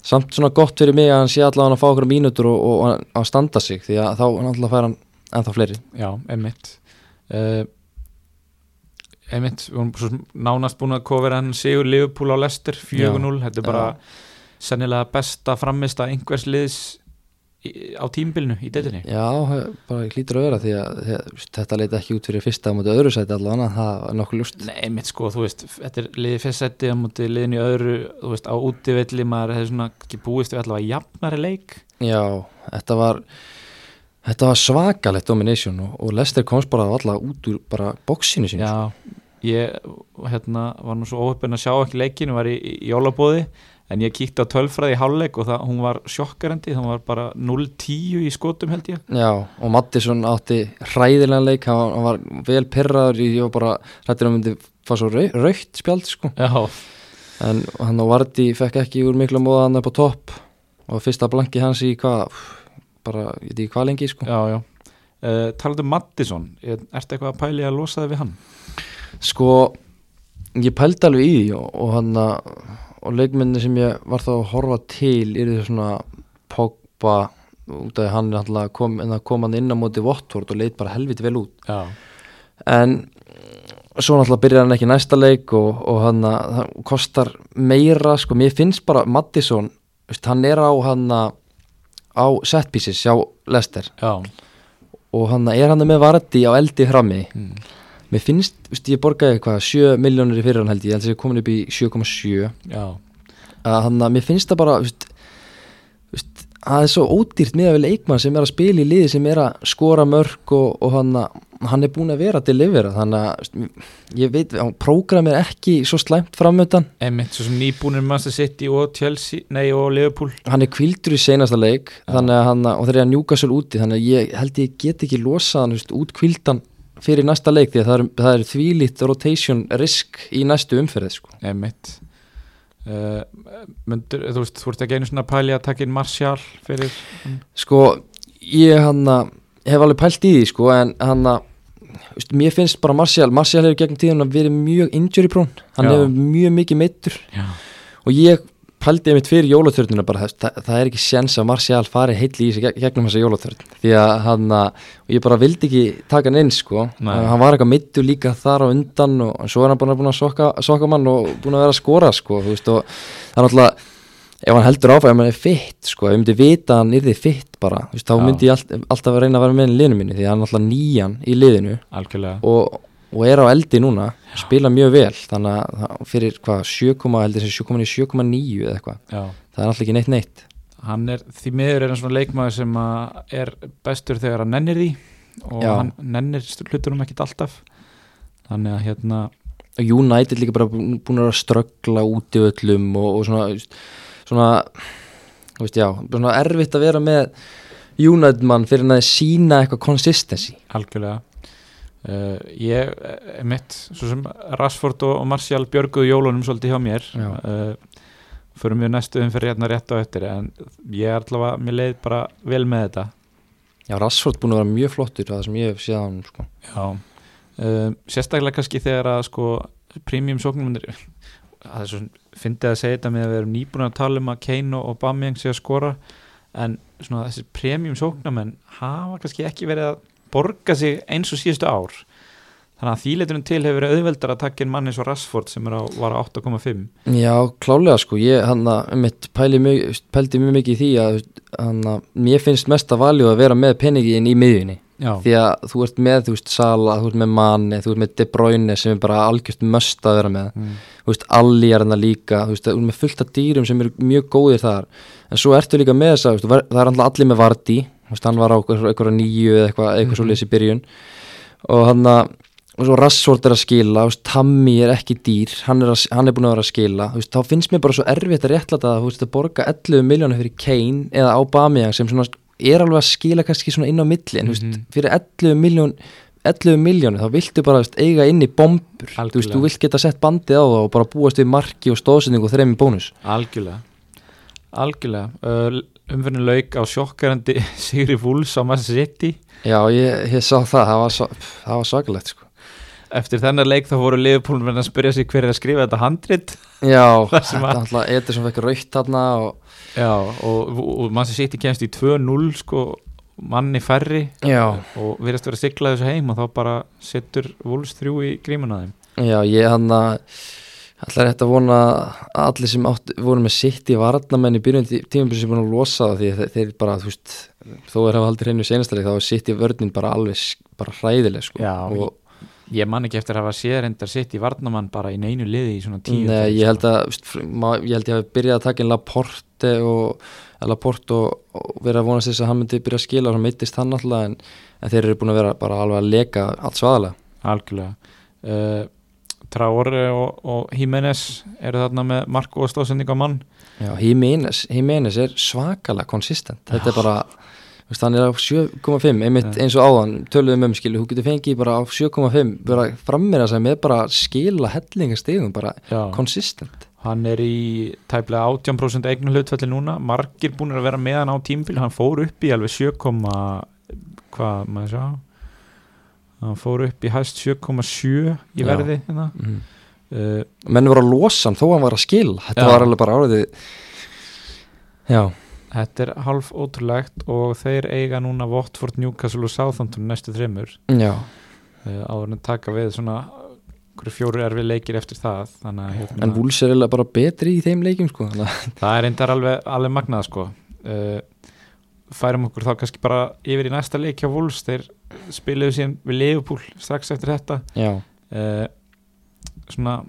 samt svona gott fyrir mig að hann sé allavega að fá okkur mínútur og, og, að standa sig því að þá náttúrulega fær hann ennþá fleiri. Já, einmitt. Uh, einmitt, við vorum nánast búin að kofera hann Sigur Liverpool á Leicester 4-0, þetta er bara sennilega besta framista einhvers liðs á tímbilinu í deildinni? Já, bara hlýtur að vera því að, þetta leiti ekki út fyrir fyrsta á móti öðru sæti allavega, það er nokkuð ljúst Nei, einmitt sko, þú veist, þetta er liðið fyrst seti á móti liðin í öðru, þú veist, á útivelli maður hefði svona ekki búist við allavega jafnari leik. Já, þetta var þetta var svakalegt domination og, og Lester komst bara allavega út úr bara bóksinu sín Já, ég hérna, var nú svo óöppin að sjá ekki leikinu, var í, í jólabóði en ég kíkti á tölfræði í hálfleik og það, hún var sjokkarandi, það var bara 0-10 í skotum held ég. Já, og Mattisson átti hræðilegan leik, hann, hann var vel perraður, ég var bara hrættir að myndi fá svo rau, raukt spjald sko. Já, en hann og Vardi fekk ekki úr mikla móða hann upp á topp. Og fyrsta blanki hans í hvað bara, ég veit ekki hvað lengi sko. Já, já. Uh, Talandi um Mattisson, er, ertu eitthvað að pæli að losa þig við hann? sko, ég pældi alveg í og, og hann að og leikmenni sem ég var þá að horfa til er því svona Pogba út af því hann er alltaf kom, en það kom hann inn á móti Votvort og leit bara helviti vel út. Já, en svo náttúrulega byrjar hann ekki næsta leik og, og hann kostar meira sko, mér finnst bara Mattisson, hann er á hann á set pieces hjá Lester Já, og hann er hann með varti á eldi frammi mm. Mér finnst, veist, ég borgaði hvað 7 miljónir í fyrir hann held ég, ég held að ég er komin upp í 7,7 já, að mér finnst það bara veist, veist, það er svo ódýrt með að við leikmann sem er að spila í liði sem er að skora mörg og, og hann, að, hann er búin að vera til lifera þannig að ég veit, hann prógram er ekki svo slæmt framöndan einmitt, svo sem nýbúnir Manchester City og Chelsea, nei og Liverpool. Hann er kvildur í seinasta leik þannig að og þeir eru að njúka sér úti þannig að ég held ég get ekki losað hann út kvildan fyrir næsta leik því að það er, það er þvílít rotation risk í næstu umferð sko. einmitt uh, myndur, þú veist, þú ert ekki einu svona pæli að taka inn Martial fyrir sko, ég hann að hef alveg pælt í því sko en hann að veist, mér finnst bara Martial, Martial hefur gegnum tíðan að verið mjög injury prone, hann Já. hefur mjög mikið meittur Já, og ég pældi einmitt fyrir jólatörnuna bara það, það, er ekki séns að Martial fari heilli í sig geg- gegnum þessa jólatörn því að hann að, ég bara vildi ekki taka hann inn sko, Nei. hann var eitthvað meittur líka þar á undan og svo er hann búin að sokka, sokka mann og búin að vera að skora sko, þú veist og það er náttúrulega ef hann heldur áfæð, ef hann er fitt sko, ef ég myndi vita að hann yrði fitt bara, þú veist, þá Já. myndi ég all, alltaf að reyna að vera með í liðinu minni því að hann er alltaf nýjan í liðinu algjörlega og, og er á eldi núna spila mjög vel, þannig að fyrir hvað, 7, heldur sem 7,9 eða eitthvað, Já, það er alltaf ekki neitt neitt. Hann er, því miður er hann svona leikmaður sem er bestur þegar hann nennir því og Já. hann nennir hlutunum ekkit alltaf. Þannig að hérna United líka bara búin að ströggla út í öllum og, og svona svona, veist, já, svona erfitt að vera með United mann fyrir að sína eitthvað consistency. Algjörlega uh, ég er mitt svo sem Rashford og, Martial björguðu jólunum svolítið hjá mér. Uh, förum við næstu umferð hérna rétt á eftir en ég er allavega, mér leið bara vel með þetta. Já, Rashford búin að vera mjög flottur það sem ég hef séð á hann sko. Já, um, sérstaklega kannski þegar að sko premium sóknumunir það svo fyndið að segja þetta með að við erum nýbúin að tala um að Kane og Aubameyang sé að skora en svona þessi premium sóknumenn hafa kannski ekki verið að borga sig eins og síðustu ár. Þannig að þýleitunum til hefur verið auðveldar að taka inn mann eins og Rashford sem á, var á 8,5 Já, klálega sko, ég hann að mitt pæli mjög, pældi mjög mikið í því að hann að mér finnst mest að valju að vera með peningin í miðjunni. Já, því að þú ert með, þú veist, Sala, þú ert með Mane, þú ert með De Bruyne sem er bara algjört möst að vera með. Mm, þú veist, Alli hann líka þú veist, þú ert með fullt af dýrum sem eru mjög góðir þar. En svo ertu líka með þess að það er alltaf allir með þú veist, hann var á eitthvað nýju eða eitthvað, eitthvað Mhm. svo leysi byrjun og hann að og svo Rassort er að skila, veist, Tammy er ekki dýr, hann er, að, hann er búin að vera að skila veist, þá finnst mér bara svo erfitt að réttlæta það þú veist, að borga 11 miljónir fyrir Kane eða Aubameyang sem svona er alveg að skila kannski svona inn á milli en þú veist, Mhm. fyrir 11 miljón 11 miljónir, þá viltu bara eiga inn í bombur, Algjörlega. þú vilt geta sett bandið á það og bara búast við marki og stóðsending og þremi bónus algjörlega algjörlega uh, umferðin lauk á sjokkarandi Sigri Fúls á Manchester City. Já, ég, ég sá það, það var, svo- það var svakalegt sko. eftir þennar leik þá voru liðupólum að spyrja sig hver er að skrifa þetta handrit. Já, sem þetta að- alltaf Ederson fekk raukt þarna og Já, og, og sem sitt í kemst í 2-0 sko, manni færri. Já, og virðast vera að sigla þessu heim og þá bara setur Wolves þrjú í grímuna þeim. Já, ég hann að Alltaf er þetta að vona að allir sem átt, voru með sitt í varnamenn í byrjun tímabili sem búin að losa það því að þeir, bara, þú veist, þó er hafa haldið hreinu senastæli þá er sitt í vörnin bara alveg bara hræðileg sko. Já, og Ég man ekki eftir að hafa séð reyndar sitt í varnamann bara í neinu liði í svona tíu Nei, ég held að fr- ma- ég held ég hafi byrjað að taka inn Laporte og, eða Laporte og, og verið að vonast þess að hann myndi byrja að skila og hann meittist hann alltaf en, en þeir eru búin að vera bara alveg að leka allt svaðalega. Algjörlega. Uh, Traore og, og Jimenez eru þarna með mark og stóðsending á mann. Já, Jimenez, Jimenez er svakalega konsistent, þetta er bara veist, hann er á 7,5 einmitt Já. eins og áðan, töluðum um skilu, þú getur fengið bara á 7,5, bara frammir að segja með bara skila hellingastegum, bara Já. konsistent. Hann er í tæplega 18% eignu hlutfalli núna margir búin að vera með hann á tímbil hann fór upp í alveg 7, hvað maður sjá hann fór upp í hæst 7,7 í verði hérna. mm. uh, menn voru að losa hann þó hann var að skila þetta Já. var alveg bara áriði Já, Þetta er half ótrúlegt og þeir eiga núna Watford, Newcastle og Southampton næstu þreymur uh, áður en taka við svona fjóru erfið leikir eftir það að hérna, En Wools er eiginlega bara betri í þeim leikjum sko það er reyndar alveg, alveg magnað sko uh, færum okkur þá kannski bara yfir í næsta leik hjá Wolves. Þeir spiluðu síðan við Liverpool strax eftir þetta. Uh, svona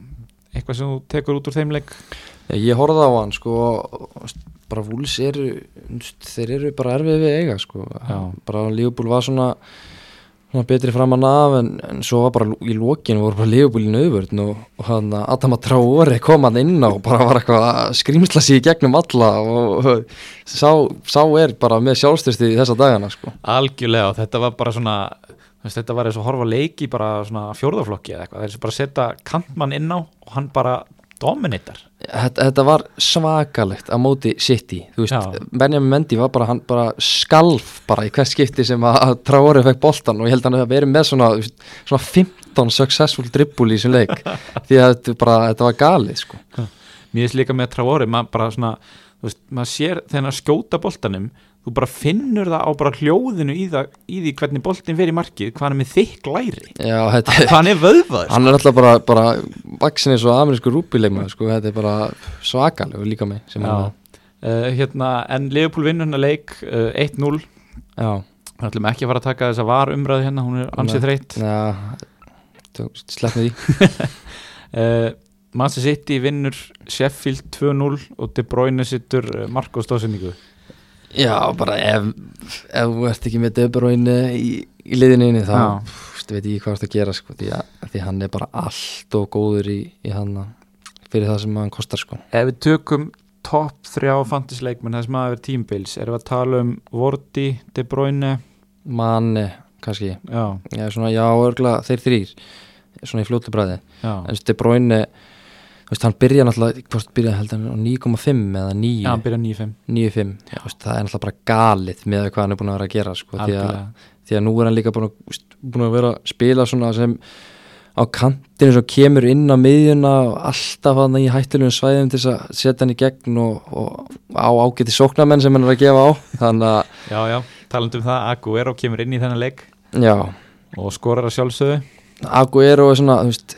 eitthvað sem þú tekur út úr þeim leik? Ég horfði á hann sko bara Wools eru þeir eru bara erfið við eiga sko. Já. bara Liverpool var svona betri framan af en, en svo var bara í lokinu voru bara í nöðvörn og, og hann að Adama Traore kom hann inn á bara var eitthvað að skrýmsla í gegnum alla og, og sá, sá er bara með sjálfstyrsti í þessa dagana sko. Algjörlega og þetta var bara svona veist, þetta var eins og horfa á leik í bara svona fjórðaflokki eða eitthvað, þeir bara setja kantmann inn á og hann bara dominatar Þetta, þetta var svakalegt á móti City, þú veist. Benjamin Mendy var bara, hann bara skalf bara í hvers skipti sem að að Traore fekk boltan og ég held að hann að verið með svona, svona 15 successful dribble í þessum leik því að þetta, bara, þetta var galið sko. mér finnst líka með Traore, maður bara svona þú veist, maður sér þegar hann skjóta boltanum þú bara finnur það á bara hljóðinu í, það, í því hvernig boltin fer í markið hvað hann er með þykk læri. Já, þetta, hvað hann er vöðvaður hann er alltaf bara, bara vaksin eins og amerísku rúpileikma sko, þetta er bara svakaleg líka hann uh, hérna, en Liverpool vinnur hennar leik uh, 1-0 Já, við ætlum ekki að fara að taka þess að var umræðu hérna hún er ansið já sleppnið því. Uh, Manchester City vinnur Sheffield 2-0 og De Bruyne sittur uh, Marko stóðsendingu. Já, bara ef, ef þú ert ekki með Döbróinu í, í liðinu þá pff, veit ég hvað að gera sko, því, að, því hann er bara allt og góður í, í hann fyrir það sem hann kostar sko. ef við tökum topp þrjá fantasleikmenn það sem að vera tímbils erum við að tala um Vorti, De Bruyne? Manni kannski. Já, já, já, örgla þeir þrýr svona í fljótu bræði en þessi Döbróinu hann byrja náttúrulega, hvort byrja held hann á 9,5 eða 9 já, hann byrja 9-5 9,5, þú veist, það er náttúrulega bara galið með hvað hann er búin að vera að gera sko, því, að, algjörlega. því að nú er hann líka búin að, veist, búin að vera að spila svona sem á kantinu sem kemur inn á miðjuna og alltaf hann í hættulegum svæðum til að setja hann í gegn og, og á ágæti sóknarmenn sem hann er að gefa á. Þannig að, já, já, talandi um það, Aguero kemur inn í þennan já. Og skorar að sjálfsögðu. Aguero er svona, þú veist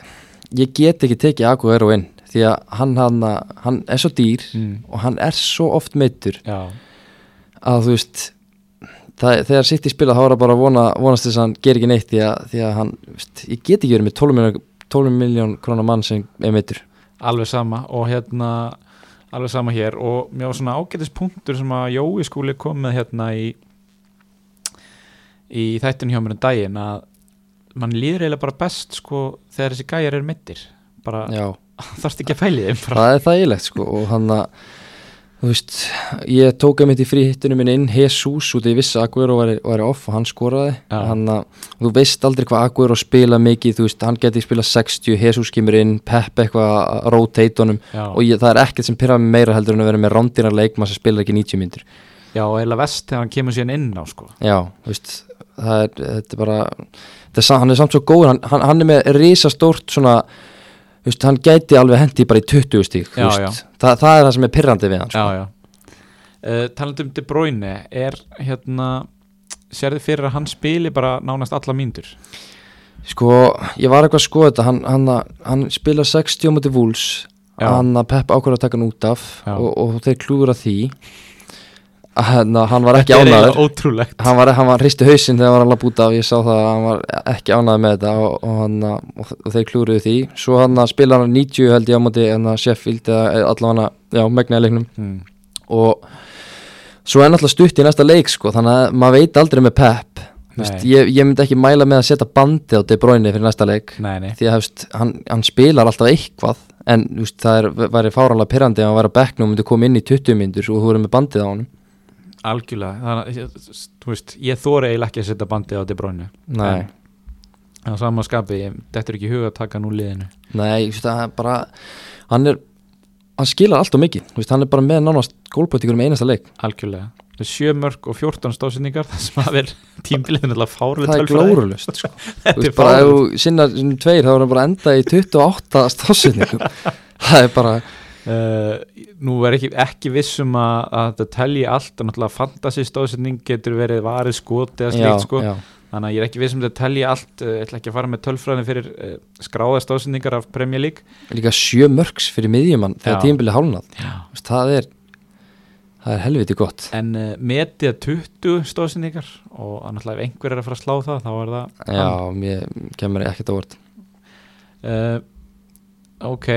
ég get ekki tekið Aguero inn því að hann, hann, hann er svo dýr mm. og hann er svo oft meittur að þú veist það, þegar sitt í spila þá er það bara vona, vonast þess að hann ger ekki neitt því að, því að hann, veist, ég get ekki verið með 12 miljón, 12 miljón krónar mann sem er meittur alveg sama og hérna alveg sama hér. Og mjög svona ágætis punktur sem að Jói skúli kom með hérna í í þættinu hjá mér um daginn að mann líður eiginlega bara best sko þegar þessi gæjar er mittir bara já, þarfst ekki að fæli þeim bara. það er þægilegt sko og hann að þú veist, ég tók að mitt í fríhittinu minn inn Jesus út í vissi að Aguero væri, væri off og hann skoraði Já. hann að, þú veist aldrei hvað Aguero spila mikið, þú veist, hann geti spila 60 Jesus kemur inn, Pep eitthvað að rotate honum já, og ég, það er ekkert sem pyrra mig meira heldur en að vera með rándýra leikmann sem spilar ekki 90 myndur já, og eiginlega vest þegar hann kemur síðan inn á sko Já, þú veist, það er, þetta er bara, þetta er, hann er samt svo góður, hann, hann, er með risastórt svona, veist, hann gæti alveg hendi bara í 20 stík, veist, það, er það sem er pyrrandi við hann, sko. Uh, talandi um De Bruyne er hérna sérði fyrir að hann spili bara nánast alla mínútur? Sko, ég var eitthvað að skoða þetta, hann, hann, hann spila 60 á múti vúls, hann að Pep ákvörða að taka hann út af og, og þeir klúður að því, hann, hann var ekki ánæður. hann var, hann var hristi hausinn þegar hann var alveg búta og ég sá það að hann var ekki ánægð með þetta og, og, hann, og, og þeir klúruðu því. Svo hann spila hann 90 held ég á móti en að Sheffield eða allavega megnaði leiknum. Mm. og svo er náttúrulega stutt í næsta leik sko, þannig að maður veit aldrei með Pep. Nei. ég, ég myndi ekki mæla með að setja bandi á De Bruyne fyrir næsta leik. Nei, nei, því að veist, hann, hann spilar alltaf eitthvað en þú veist, það er, væri fáranlega pyrrandi ef hann væri á bekknum og myndi koma inn í 20 myndur og þú verður með bandið á honum algjörlega. Þannig að ég- þú veist, ég þóri eiginlega ekki að setja bandið á De Bruyne. Nei. Á sama skapi, ég dettur ekki huga að taka nú liðinu. Nei, ég það er bara hann er, hann skilar allt og mikið. Veist, hann er bara með nánast gólpötíkur með einasta leik. Algjörlega. Það er sjö mörg og 14 stóðsendingar það sem að vera tímbilið náttúrulega fárlega það er glórulust sko. Þetta er bara ef þú sinna tveir þá er hann bara að enda í 28 stafsyningum það er bara uh, Nú er ekki, ekki vissum að, að þetta telji allt og náttúrulega fantasy stóðsending getur verið varið skot eða slíkt sko. já, þannig að ég er ekki vissum að telja allt uh, ég ætla ekki að fara með tölfræðin fyrir uh, skráðast ásendingar af Premier League. Líka sjö mörgs fyrir miðjumann þegar Já. tímabilið hálnað það er það er helviti gott. En uh, metið er 20 stóðsendingar og náttúrulega ef einhver er að fara að slá það þá er það já, mér kemur ekkert á vort uh, ok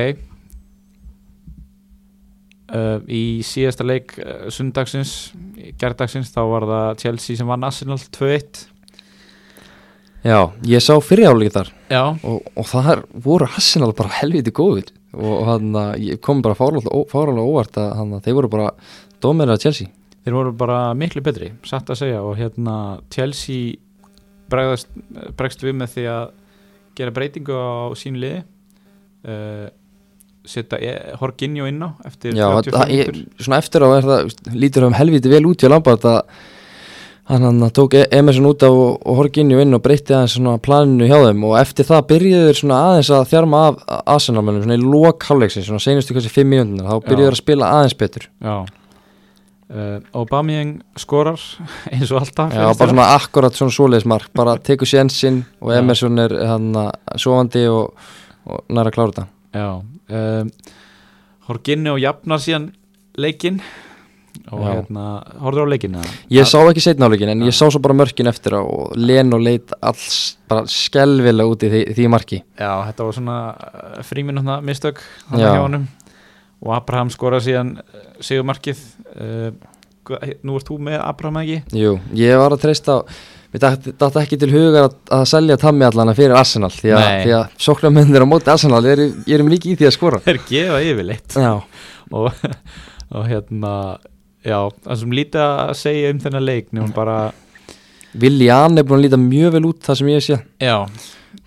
uh, í síðasta leik uh, sundagsins, gerdagsins þá var það Chelsea sem vann Arsenal 2-1 já, ég sá fyrirjáleiki þar. Já, og, og það er, voru Arsenal bara helviti góður og hann kom bara fáralega óvart að hann, þeir voru bara dómir að Chelsea. Þeir voru bara miklu betri satt að segja. Og hérna Chelsea bregðast, bregst við með því að gera breytingu á sínu liði. Uh, setja e Horginjó inn á eftir Já, 34 það, ég, svona eftir á er það lítur um helviti vel út Lampard að hann, hann tók E- Emerson út af og, og Horginju inn og breytti aðeins svona planinu hjá þeim. Og eftir það byrjuðu þeir svona aðeins að þjarma af Arsenal-mennum svona í lok hálfleiksins, svona seinustu kannski fimm mínútur þá byrjuðu Já. þeir að spila aðeins betur. Já. Uh, Aubameyang skorar eins og alltaf. Já, bara svona akkurat svona svoleiðismark bara tekur sénsinn og. Emerson er hann sofandi og, og næra að klára þetta Já um, Horginjó jafnar síðan leikinn og Já. hérna, horfður á leikinn eða? Ég sá ekki setna áleikin en ég sá svo bara mörkin eftir á og Leno leit alls bara skelvilega út í því, því marki Já, þetta var svona uh, fríminútna mistök Já. hann hjá honum og Abraham skora síðan uh, sigumarkið uh, hva- nú ert þú með Abraham ekki? Jú, ég var að treysta á Við dætti dætt ekki til hugar að, að selja Tammy allana fyrir Arsenal því að, því að sóknarmennir á móti Arsenal er, ég erum líki í því að skora. Þeir gefa yfirleitt. Og, og hérna já, það sem lítið að segja um þennan leik nefnum bara, Willian er búin að líta mjög vel út það sem ég sé. Já.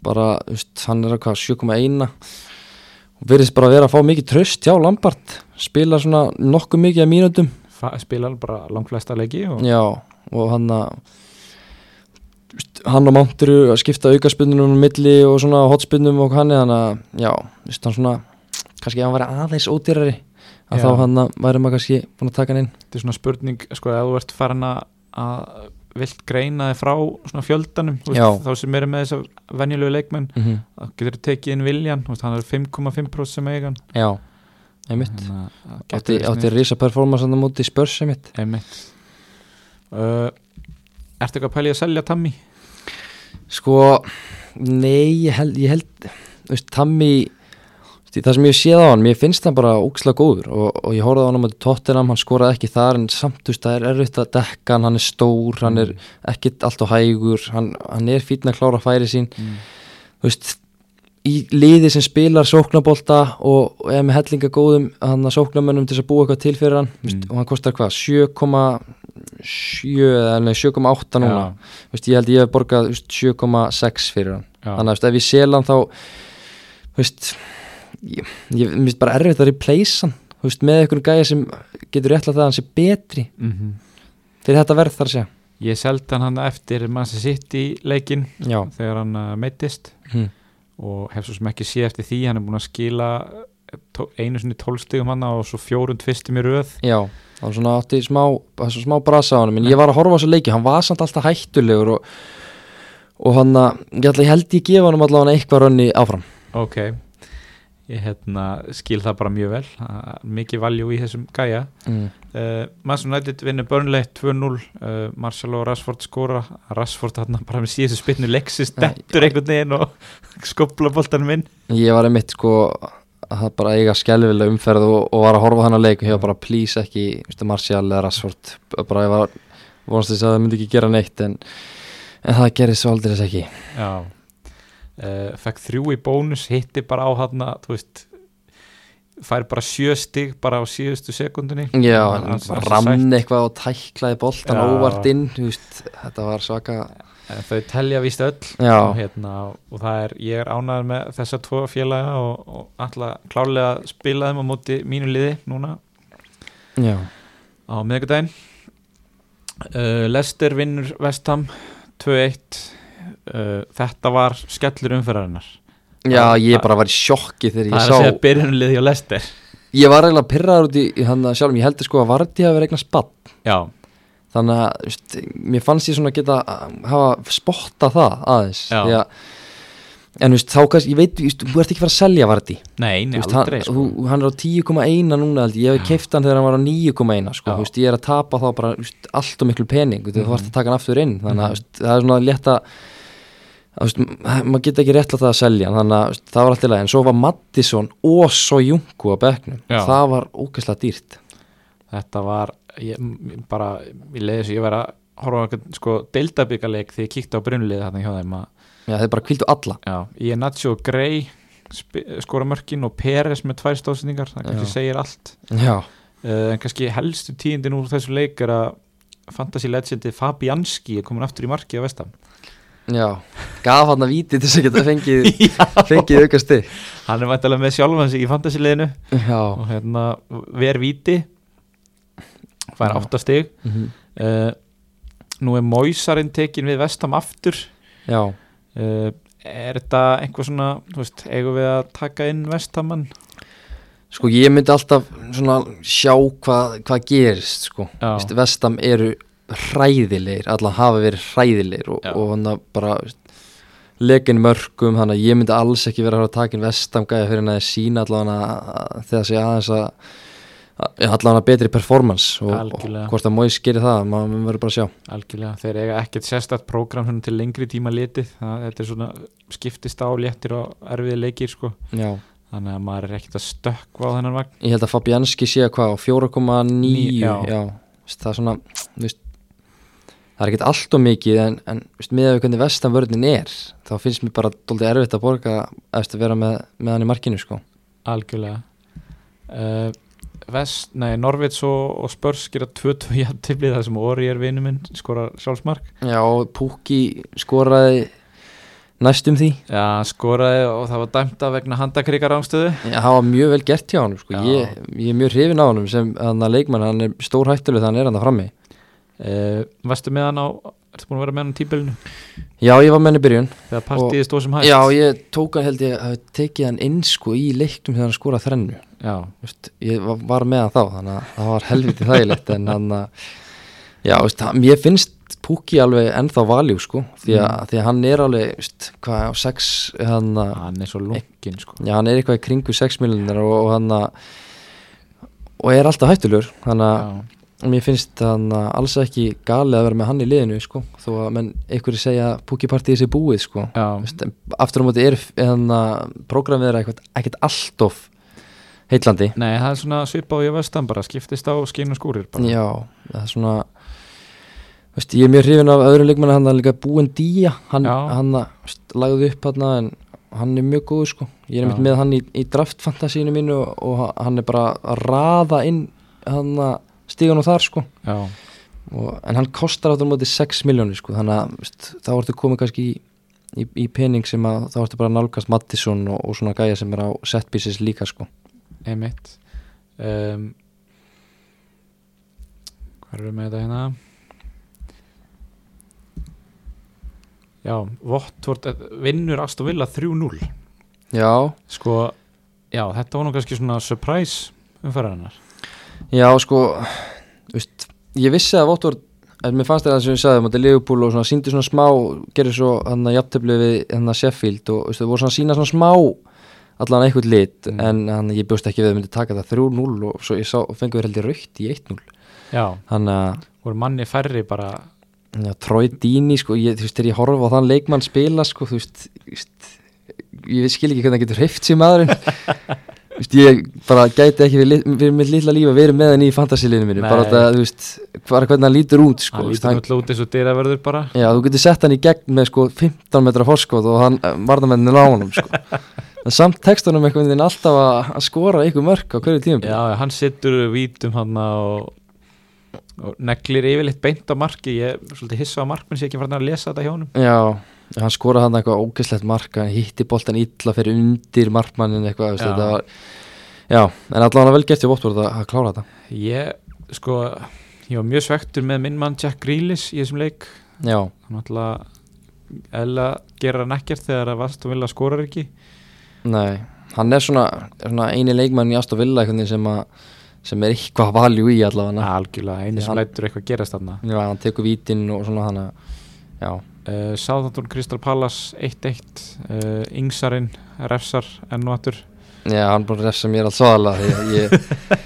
Bara, veist, hann er hvað 7,1 og verðist bara að vera að fá mikið tröst hjá Lampard. Spila svona nokkuð mikið að mínútum. Fa- spila bara langflesta leiki og, Já, og hann að hann og Mount eru að skipta aukaspinnunum um milli og svona hotspinnum og hann þannig að, já, þú veist, hann svona kannski ef hann væri aðeins ódýrari að Já. þá hann að væri maður kannski búin að taka hann inn. Þetta er svona spurning sko, ef þú ert farin að- að vilt greina þig frá svona fjöldanum veist, þá sem eru með þessar venjulegu leikmenn mm -hmm. þá getur þú tekið inn Viljan veist, hann er 5,5% sem eigan Já, einmitt. Þannig að átti, átti risa performance hann á móti spörs einmitt. Einmitt. Uh, Ertu eitthvað að pæli að selja Tammy? Sko, nei, ég held, ég held veist, Tammy það sem ég séð á hann, mér finnst hann bara ókslega góður og, og ég horfði á hann á Tottenham, hann skoraði ekki þar en samt, þú veist, það er erfitt að dekka hann, hann er stór, hann er ekkit allt og hægur, hann, hann er fínn að klára færi sín, Mm. þú veist í liði sem spilar sóknabólta og, og er með hellinga góðum hann að sóknamönnum til að búa eitthvað til fyrir hann mm. Mm. og hann kostar hvað, 7,7 eða nei, 7,8 núna. Veist, ég held ég hef borgað þú veist, 7,6 fyrir hann. Já. þannig að veist, ef ég sel hann þá veist ég, ég finnst bara erfitt að replace hann veist, með einhverjum gæja sem getur það að hann sé betri. Mhm. fyrir þetta verð þar að segja. Ég seldi hann eftir Manchester City leikin já, þegar hann uh, meittist hm. og hef svo sem ekki sé eftir því. Hann er búin að skila eh, einu sinni tólstigum hann og svo fjórun tvistum í röð. Já var svona átti smá, smá brasa á hann en ég var að horfa á þessu leiki, hann var samt alltaf hættulegur og, og hann ég, ég held ég gefa hann allavega eitthvað rönni áfram. Ok, ég hérna, skil það bara mjög vel mikið valjú í þessum gæja. Mm. uh, Manchester United vinnur Burnley 2-0 uh, Marcelo og Rashford skora Rashford hann bara með síðustu spinnu Lexis Nei, dettur einhvern veginn og skopla boltanum inn. Ég var einmitt sko það bara eiga skelvilega umferð og, og var að horfa hann að leik. Og var bara please ekki Mr. Martial eða Rashford. Bara ég var vonast þess að það myndi ekki gera neitt en, en það gerði svo aldrei þess ekki. Já. Uh, Fekk þrjú í bónus, hitti bara á hann þú veist fær bara sjö stig bara á síðustu sekundunni já, Hann- rann eitthvað og tæklaði boltan óvart inn þú veist, þetta var svaka þau telja víst öll og, hérna, og það er, ég er ánæður með þessa tvo félaga og, og alltaf klálega að spila þeim á móti mínu liði núna já, á miðvikudaginn. Uh, Lester vinnur Vestham 2-1 uh, þetta var skellur umferðarinnar. Já Það- ég það- bara var í sjokki þegar það ég er að segja sá byrjunliði hjá Lester ég var eiginlega pyrraður út í, hann að sjálfum. Ég heldur sko að Vardí hafi verið eignar spatt já, þannig að veist, mér fannst ég svona geta að hafa spotta það aðeins að, en veist, þá kannski, ég veit, veist, þú ert ekki fara að selja Vardí Nei, nei, aldrei hann, sko. þú, hann er á 10,1 núna held ég, hef keift hann þegar hann var á 9,1 sko, ég er að tapa þá bara allt og miklu pening, þú Mhm. þarfst að taka hann aftur inn. Þannig að veist, það er svona létt að maður geta ekki rétt að það að selja þannig að það var allt í lagi. En svo var Mattisson og svo Jungu á bekknum, Já. það var ógeðslega dýrt. Þetta var ég, bara, ég leiði þess að ég var að horfa á eitthvað sko deildabíkaleik þegar ég kíkti á brunlið þarna hjá þeim að Já, þeir bara kvildu alla. Já, ég er Nacho Gray skora mörkin og Peres með tvær stóðsendingar það kannski Já. segir allt. Uh, en kannski helstu tíðindin úr þessu leik er að fantasy legendi Fabianski er komin aftur í marki á vestam já, gaf hann að víti til þess að geta fengið, fengið aukast þig hann er mættilega með sjálfan sig í fantasy liðinu. Já, og hérna ver víti fær áttastig mhm, uh, nú er Moisarinn tekin við vestam aftur. Já. Uh, er þetta einhver svona þú veist, eigum við að taka inn vestamann Sko ég myndi alltaf svona sjá hvað hva gerist sko. Vist, Vestam eru hræðilegir, allan hafa verið hræðilegir og, og hann bara veist, lekin mörgum, þannig að ég myndi alls ekki vera að að taka inn Vestam gæja fyrir hann að sína allan að þegar sé aðeins að að betri performance og, og hvort að Móis gerir það, maður verður bara að sjá. Algjörlega, þeir eiga ekkert sérstætt prógram svona til lengri tíma litið. Það, þetta er svona skiptist á léttir og erfiði leikir sko. Já. þannig að maður er ekkert að stökkva á þennan vagn. Ég held að Fabianski sé að hvað á 4,9 Ní- já. já, veist, það er svona veist, það er ekkert allt og mikið en, en veist, með að hvernig vestan vörðin er þá finnst mér bara doldið erfitt að borga eftir að vera með, með hann í markinu sko. algjörlega. Uh, Vest, nei, Norvits og, og Spurs gera 2-2 jafntefli þar sem Ori er vinnu minn skora sjálfsmark. Já, Pukki skoraði næstum því. Já, skoraði og það var dæmt að vegna handakrikar ástöðu Já, það var mjög vel gert hjá hann sko. Ég, ég er mjög hrifin á hann sem hann að leikmann, hann er stór hættuleg þannig er hann það frammi. Uh, Varstu með hann á, ertu búin að vera með hann á tíbilinu Já, ég var með hann í byrjun. Þegar partíði stóð sem hægt Já, ég tók hann held ég að tekið hann inn sko í leiktum þegar hann skoraði þrennu. Já, Vist, ég var, var með hann þá þannig að það var helviti þægilegt en hann að já, veist, hann, ég finnst Pukki alveg ennþá valjú sko því að, Mm. því að hann er alveg veist, hvað á 6 hann, hann er svo lungin sko. Já, hann er eitthvað í kringu 6 miljonar og, og hann að og er alltaf hættulur þannig að mér finnst hann að alls ekki galið að vera með hann í liðinu sko. Þó að menn einhverju segja að Pukki partíði sér búið sko. Vist, aftur á móti er hann að prógramið er eitthvað ekkert alltof heitlandi nei, það er svona svipað og ég vestan bara skiptist á og skúrir bara. Já, það er svona veist, ég er mjög hrifin af öðrum leikmann hann er líka búinn dýja hann, hann veist, lagði upp hann en hann er mjög góður sko. Ég er einmitt með hann í, í draftfantasínu mínu og, og hann er bara að raða inn hann að stíga nú þar sko. Og, en hann kostar áttur móti 6 miljónir sko þannig að veist, þá ertu komið kannski í, í, í pening sem að þá ertu bara nálgast Mattisson og, og svona gæja sem er á set pieces líka sko. Einmitt. Um, Hvað erum við með þetta hérna? Já, Votvort vinnur Aston Villa 3-0 Já, Sko, já, þetta var nú kannski svona surprise umfæraðanar Já, sko veist, ég vissi að Votvort en mér fannst það sem ég sagði um þetta Liverpool og svona síndi svona smá, gerir svo hann að jafntöfli við hann að Sheffield og veist, voru svona sína svona smá allan eitthvað lit Mm. en hann, ég bjóst ekki við að myndi taka það 3-0 og svo ég sá, fengur við heldur raukt í 1-0 Já, þannig að voru manni færri bara já, Troy Dini, sko, ég, þú veist, þegar ég horfa á þann leikmann spila, sko, þú veist, þú veist ég skil ekki hvernig það getur hreift sér maðurinn Þú veist, ég bara gæti ekki við, við mitt lilla líf að vera með henni í fantasílinu mínu, bara þetta, þú veist bara hvernig hann lítur út, sko hann lítur náttúrulega út eins og dyraverður bara. Já, þú getur sett hann í gegn með sko 15 metra forskot og hann varðamennin á honum sko. en samt tekstunum einhvern veginn alltaf að, skora einhver mörk á hverju tíum Já, hann sittur vítum hann og, og neglir yfirleitt beint á marki. Ég er svolítið hissa á markminn sé ekki farin að lesa þetta hjá honum. Já, hann skoraði hann eitthvað ógeðslegt mark hann hitti boltan illa fyrir undir markmannin eitthvað, Já. var Já, en allavega vel gert í Votford að, að klára þetta. Ég, sko, ég var mjög svektur með minn mann Jack Grealish í þessum leik. Já, hann alltaf eða gera hann ekkert þegar að Vaston Villa skorar ekki. Nei, hann er svona, svona eini leikmann í Aston Villa sem sem er eitthvað valjú í allavega. Algjörlega, Því sem hann- lætur eitthvað gerast þarna. Já, hann tekur vítin og svona hann Já, uh, Sáðantón Kristal Pallas 1-1 uh, Ingsarinn refsar enn og aftur. Já hann er búin að refsa mér alls svaðalega því ég,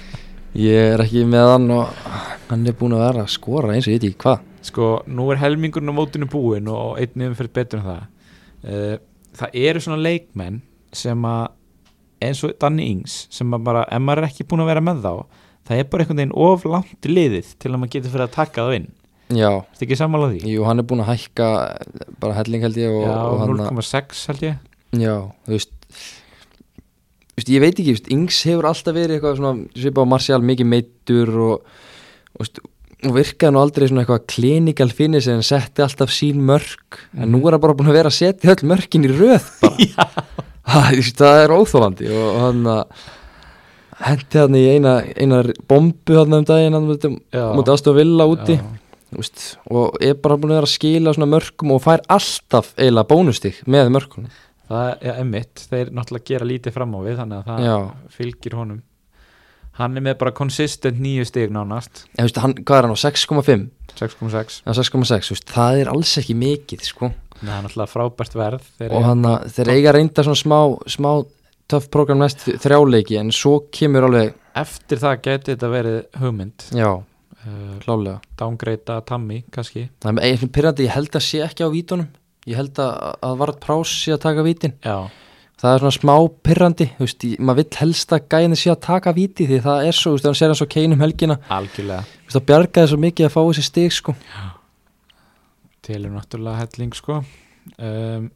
ég er ekki með hann og hann er búin að vera að skora eins og ég veit ekki hvað. Sko, nú er helmingurinn á mótinu búin og einn umferð betur en það. Uh, það eru svona leikmenn sem að eins og Danni Ings sem að bara, ef maður er ekki búin að vera með þá það er bara einhvern veginn of langt liðið til að maður getur fyrir að taka það inn Já, Þetta ekki sammála því? jú, hann er búin að hækka bara helling held ég og, Já, og hann 0,6 held ég. Já, þú veist Þú veist, ég veit ekki, veist, Ings hefur alltaf verið eitthvað svona, svipað á Martial mikið meittur og, og, og virkaði nú aldrei svona eitthvað klinikal finnis en setti alltaf sín mörk. En nú er hann bara búin að vera að setja öll mörkin í röð bara. Ha, veist, það er óþólandi og, hann að hendi hann í eina, eina bombu hann um daginn hann mútið Já. aðstofa villa úti. Já. Veist, og er bara búin að vera að skila svona mörkum og fær alltaf eiginlega bónustig með mörkunum. Það er emitt, þeir náttúrulega gera lítið fram á við þannig að það Já. fylgir honum. Hann er með bara consistent nýju stig nánast. Ég veist, hann, hvað er hann á? 6,5 6,6 eða 6,6, þú veist, það er alls ekki mikið sko. Það er náttúrulega frábært verð Þeir og hann að þeir eiga reynda svona smá, smá töff program næst þrjáleiki en svo kemur alveg, Eftir það geti þetta verið hugmynd. Já, uh, klálega Downgreita Tammy, kannski. Það er eitthvað pyrrandi, ég held að sé ekki á vítunum. Ég held að, að Vart Prás sé að taka vítin. Já, það er svona smá pyrrandi, þú veist, maður vill helst að gæðin sé að taka víti því það er svo, þú veist, hann sér hann svo keinum helgina. Þú algjörlega veist, það bjargaði svo mikið að fá þessi stig sko. Til er náttúrulega helling sko. Um,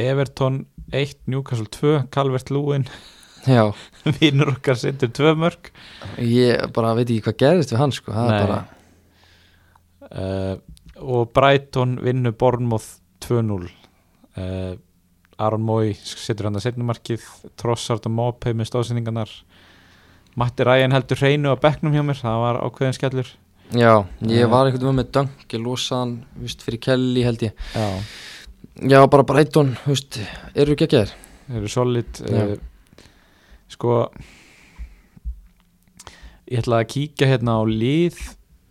Everton 1, Newcastle 2 Calvert Lúin, já, vinnur okkar setur 2 mörg ég bara veit ekki hvað gerðist við hann sko, er bara uh, og Brighton vinnur Bournemouth 2-0 uh, Aron Mói setur hann að setnumarkið Trossard og Mopey með stóðsendingarnar Matti Ræjan heldur hreinu á bekknum hjá mér, það var ákveðin skellur. Já, ég Eh. var einhvern veginn með dunk, ég losaði hann, víst, fyrir Kelly held ég. Já, Já, bara Brighton, þú veist, eru ekki að gera. þeir eru solid uh, sko ég ætla að kíkja hérna á lið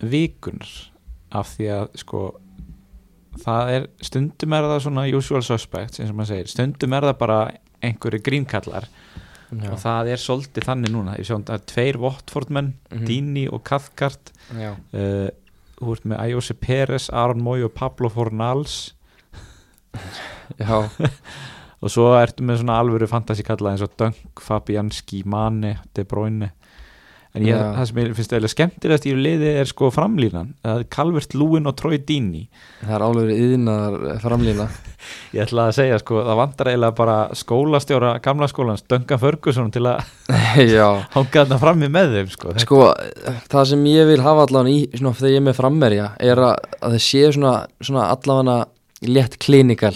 vikunar af því að sko það er, stundum er það svona usual suspects eins og maður segir, stundum er það bara einhverju grínkallar Já, og það er svolítið þannig núna. Ég sjá það er tveir Watford menn, Mhm. Dini og Cathcart. Uh, þú ert með Ayose Perez, Aron Moy og Pablo Fornals. Já, og svo ertu með svona alvöru fantasy kalla eins og Dunk, Fabianski, Mane De Bruyne. En ég, það sem ég finnst eða skemmtilegast í liði er sko framlínan. Það er Calvert Lúin og Troy Dini það er álöfri yðnar framlýna. ég ætla að segja sko, það vantar eiginlega bara skólastjóra gamla skólans, Duncan Ferguson til að hanga þarna frammi með þeim sko, sko, það sem ég vil hafa allan í, svona, þegar ég er með frammerja, er að, að það sé svona, svona allavega létt klinikal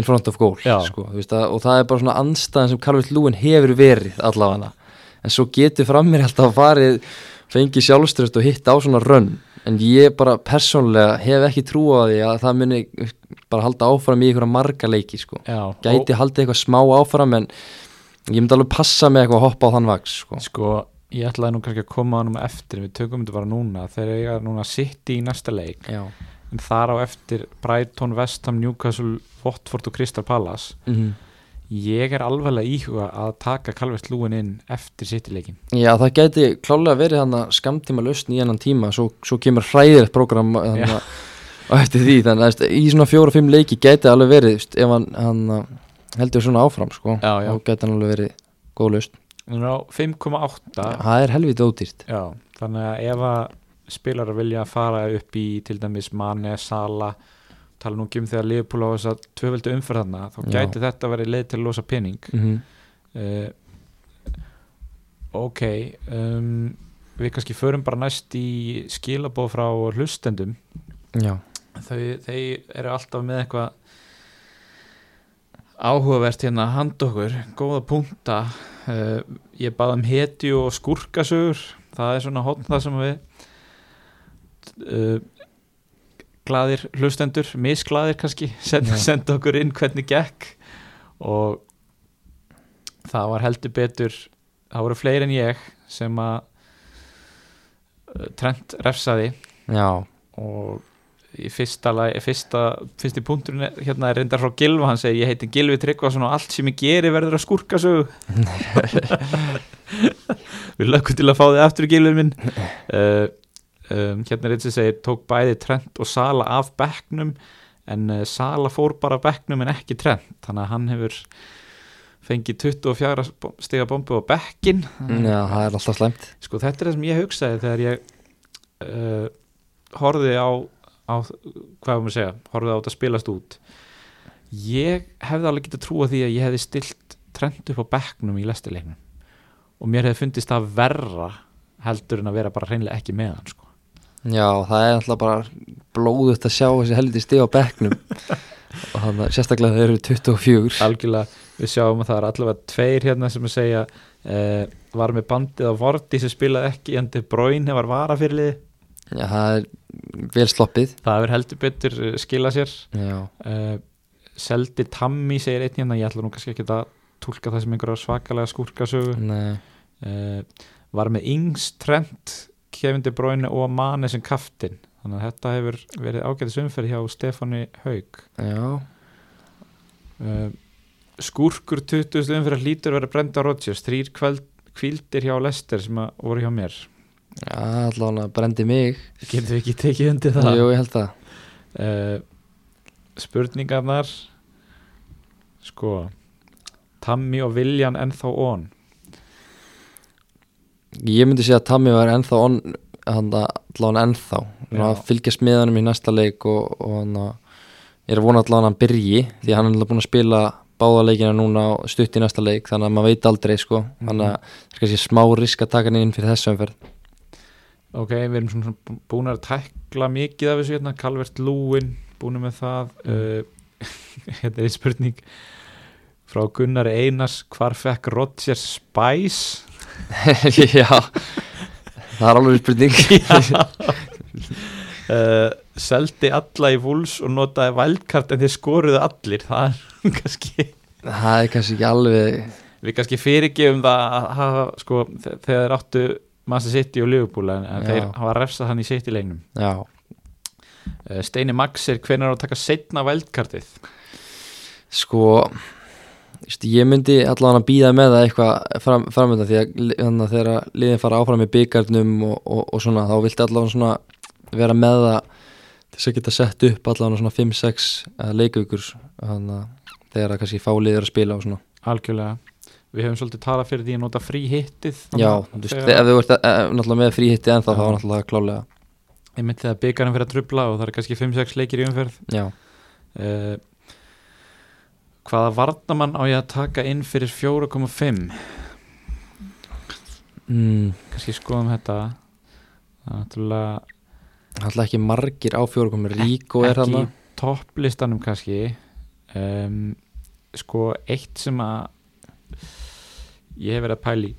in front of goal, sko, veist, að, og það er bara svona anstæðan sem Calvert Lúin hefur verið allavega, en svo getur frammerja alltaf farið, fengið sjálfströst og hitt á svona rönn, en ég bara persónlega hef ekki trú á því að það muni bara halda áfram í einhverja marga leiki, sko, Já, gæti haldið eitthvað smá áfram, en ég myndi alveg passa með eitthvað að hoppa á þann vaks, sko. sko, ég ætlaði nú kannski að koma á núma eftir við tökum þetta bara núna. Þegar ég er núna sitt í næsta leik. Já. en þar á eftir Brighton, Vestham, Newcastle Watford og Crystal Palace Mm ég er alveg íhuga að taka Calvert Lúin inn eftir sittileikin Já, það gæti klálega verið hann að skamtíma lausn í hennan tíma, svo, svo kemur hræðilegt program Já. og eftir því, þannig að í svona fjóra-fimm leiki gæti alveg verið, ef hann, hann uh, heldur svona áfram, sko, Já, já. þá gæti hann alveg verið góð lausn. Hún er á 5,8 Það er helviti ódýrt. Já, þannig að ef að spilarar vilja fara upp í til dæmis Mane, Sala tala nú ekki um þegar Liverpool á þess að tvöföldu umferðarna, þá Já. gæti þetta verið leið til að losa pening. Mm uh, Ok um, við kannski förum bara næst í skilabóð frá hlustendum. Já, þau, þau eru alltaf með eitthvað áhugavert hérna að handa okkur, góða punkta. Uh, ég baði um hetju og skurkasögur það er svona hotn það sem við uh, glaðir hlustendur, misglaðir kannski senda, senda okkur inn hvernig gekk. Og það var heldur betur það voru fleiri en ég sem að uh, Trent refsaði. Já, og í fyrsta, fyrsta fyrsti punkturinn er- hérna er reyndar frá Gilva hann segir ég heiti Gilvi Tryggvason og allt sem ég geri verður að skúrka sögu. Við lögum til að fá þig aftur Gilvið minn. Uh, um, hérna er einn sem segir tók bæði Trent og Sala af bekknum en uh, Sala fór bara af bekknum en ekki Trent. Þannig að hann hefur fengið 24 bo- stiga bombu á bekkin já, það er alltaf slæmt. Sko þetta er það sem ég hugsaði þegar ég uh, horfði á, á hvað var maður að segja, horfði á þetta spilast út. Ég hefði alveg getað trúa því að ég hefði stilt trend upp á bekknum í lestileiknum og mér hefði fundist það verra heldur en að vera bara hreinlega ekki með hann sko. Já, það er alltaf bara blóðut að sjá þessi heldur stig á bekknum. Og þannig að sérstaklega þeir eru 24 algjörlega við sjáum að það er allavega tveir hérna sem að segja uh, var með bandið á Vorti sem spilaði ekki en De Bruyne var varafyrirlið Já, það er vel sloppið. Það hefur heldur betur uh, skilað sér. Já, uh, Seldi Tammy segir einn hérna, ég ætla nú kannski ekki að tólka það sem einhverja svakalega skúrkasögu. Nei, uh, var með Ings Trent, Kevin De Bruyne og Mane sem kaftin þannig að þetta hefur verið ágætis umferð hjá Stefáni Haug já. Uh, skúrkur 20. umferð hlýtur verið Brenda Rodgers, þrýr kvöld kvíldir hjá Lester sem voru hjá mér. Já, allavega brendi mig. Getum við ekki tekið undir það? Jú, ég held það. Uh, spurningarnar sko Tammy og Viljan ennþá on Ég myndi segja að Tammy var ennþá on, hann allavega ennþá. Að fylgjast með hann í næsta leik og, og hann er að vona allavega hann byrji því hann er allavega búin að spila báða leikina núna og stutt í næsta leik þannig að maður veit aldrei sko. Þannig að það er kannski smá risk að taka hann inn fyrir þessu umferð. Ok, við erum svona bú- búin að tækla mikið af þessu hérna, Calvert Lúin búin með það. Uh, hérna er einn spurning frá Gunnar Einars. Hvar fekk Rodgers Spice Já, það er alveg spurning. Uh, seldi alla í vúls og notaði vældkart en þeir skoruðu allir. Það er kannski Það er kannski ekki alveg við kannski fyrirgefum það að hafa sko þe- þegar áttu Manchester City og Liverpool en, Já. þeir hafa refsað hann í City leiknum. Já, uh, Steini Max er hvenær á að taka setna vældkartið sko ég myndi allavega að býða með það eitthvað fram, framönda því að að þegar liðin fara áfram í byggarnum og, og, og svona þá vilti allavega svona vera með það til þess að geta sett upp allavega svona 5-6 leikaukur þannig að þegar það kannski fá liðir að spila og svona. Algjörlega. Við hefum svolítið talað fyrir því að nota frí hittið Já, þú veist, ef þú ert eh, náttúrulega með fríhitti ennþá þá Já. er náttúrulega klálega ég myndi þegar byggarinn fyrir að trubla og það er kannski 5-6 leikir í umferð. Já, uh, hvaða varnamann á ég að taka inn fyrir 4,5 mm, kannski skoðum þetta. Það er náttúrulega alltaf ekki margir á fjórukum Ríko er ekki hann í topplistanum kannski. Um, sko eitt sem að ég hef verið að pæli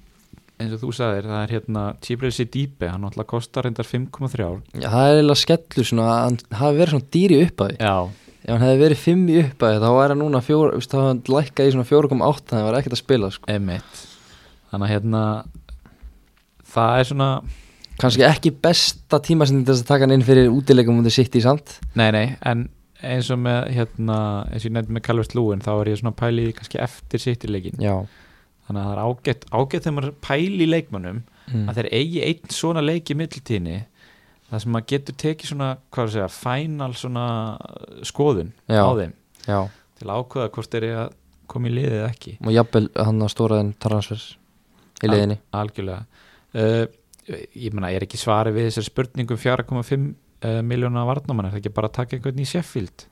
eins og þú sagðir, það er hérna Tíbreysi Dýpe, hann náttúrulega kostar reyndar 5,3 Já, það er eiginlega skellur svona hann hafi verið svona dýri uppæði já, Ef hann hefði verið 5 í uppæði þá væri hann núna veist, þá hefði hann lækkað í svona 4,8 þannig að það var ekkert að spila sko. emitt þannig að hérna það er svona, kannski ekki besta til þess að taka hann inn fyrir útileikum mútið sitt í samt nei nei en eins og með hérna eins og ég nefndi með Calvert Lúin, þá er ég svona að pæli í kannski eftir sittileikin, Já, þannig að það er ágætt ágætt þegar maður pæli í leikmönnum mm. að þeir eigi einn svona leik í mittiltíðinni það sem maður getur tekið svona hvað er að segja, final svona uh, skoðun Já. á þeim. Já. Til að ákveða hvort þeir eru að koma í liðið eða ekki. Og jafnvel hann að stóraðin transfers í leiðinni algjörlega. Uh, ég meina, er ekki svari við þessari spurningum 4,5 uh, miljóna varnamann er það ekki bara að taka einhvern í Sheffield?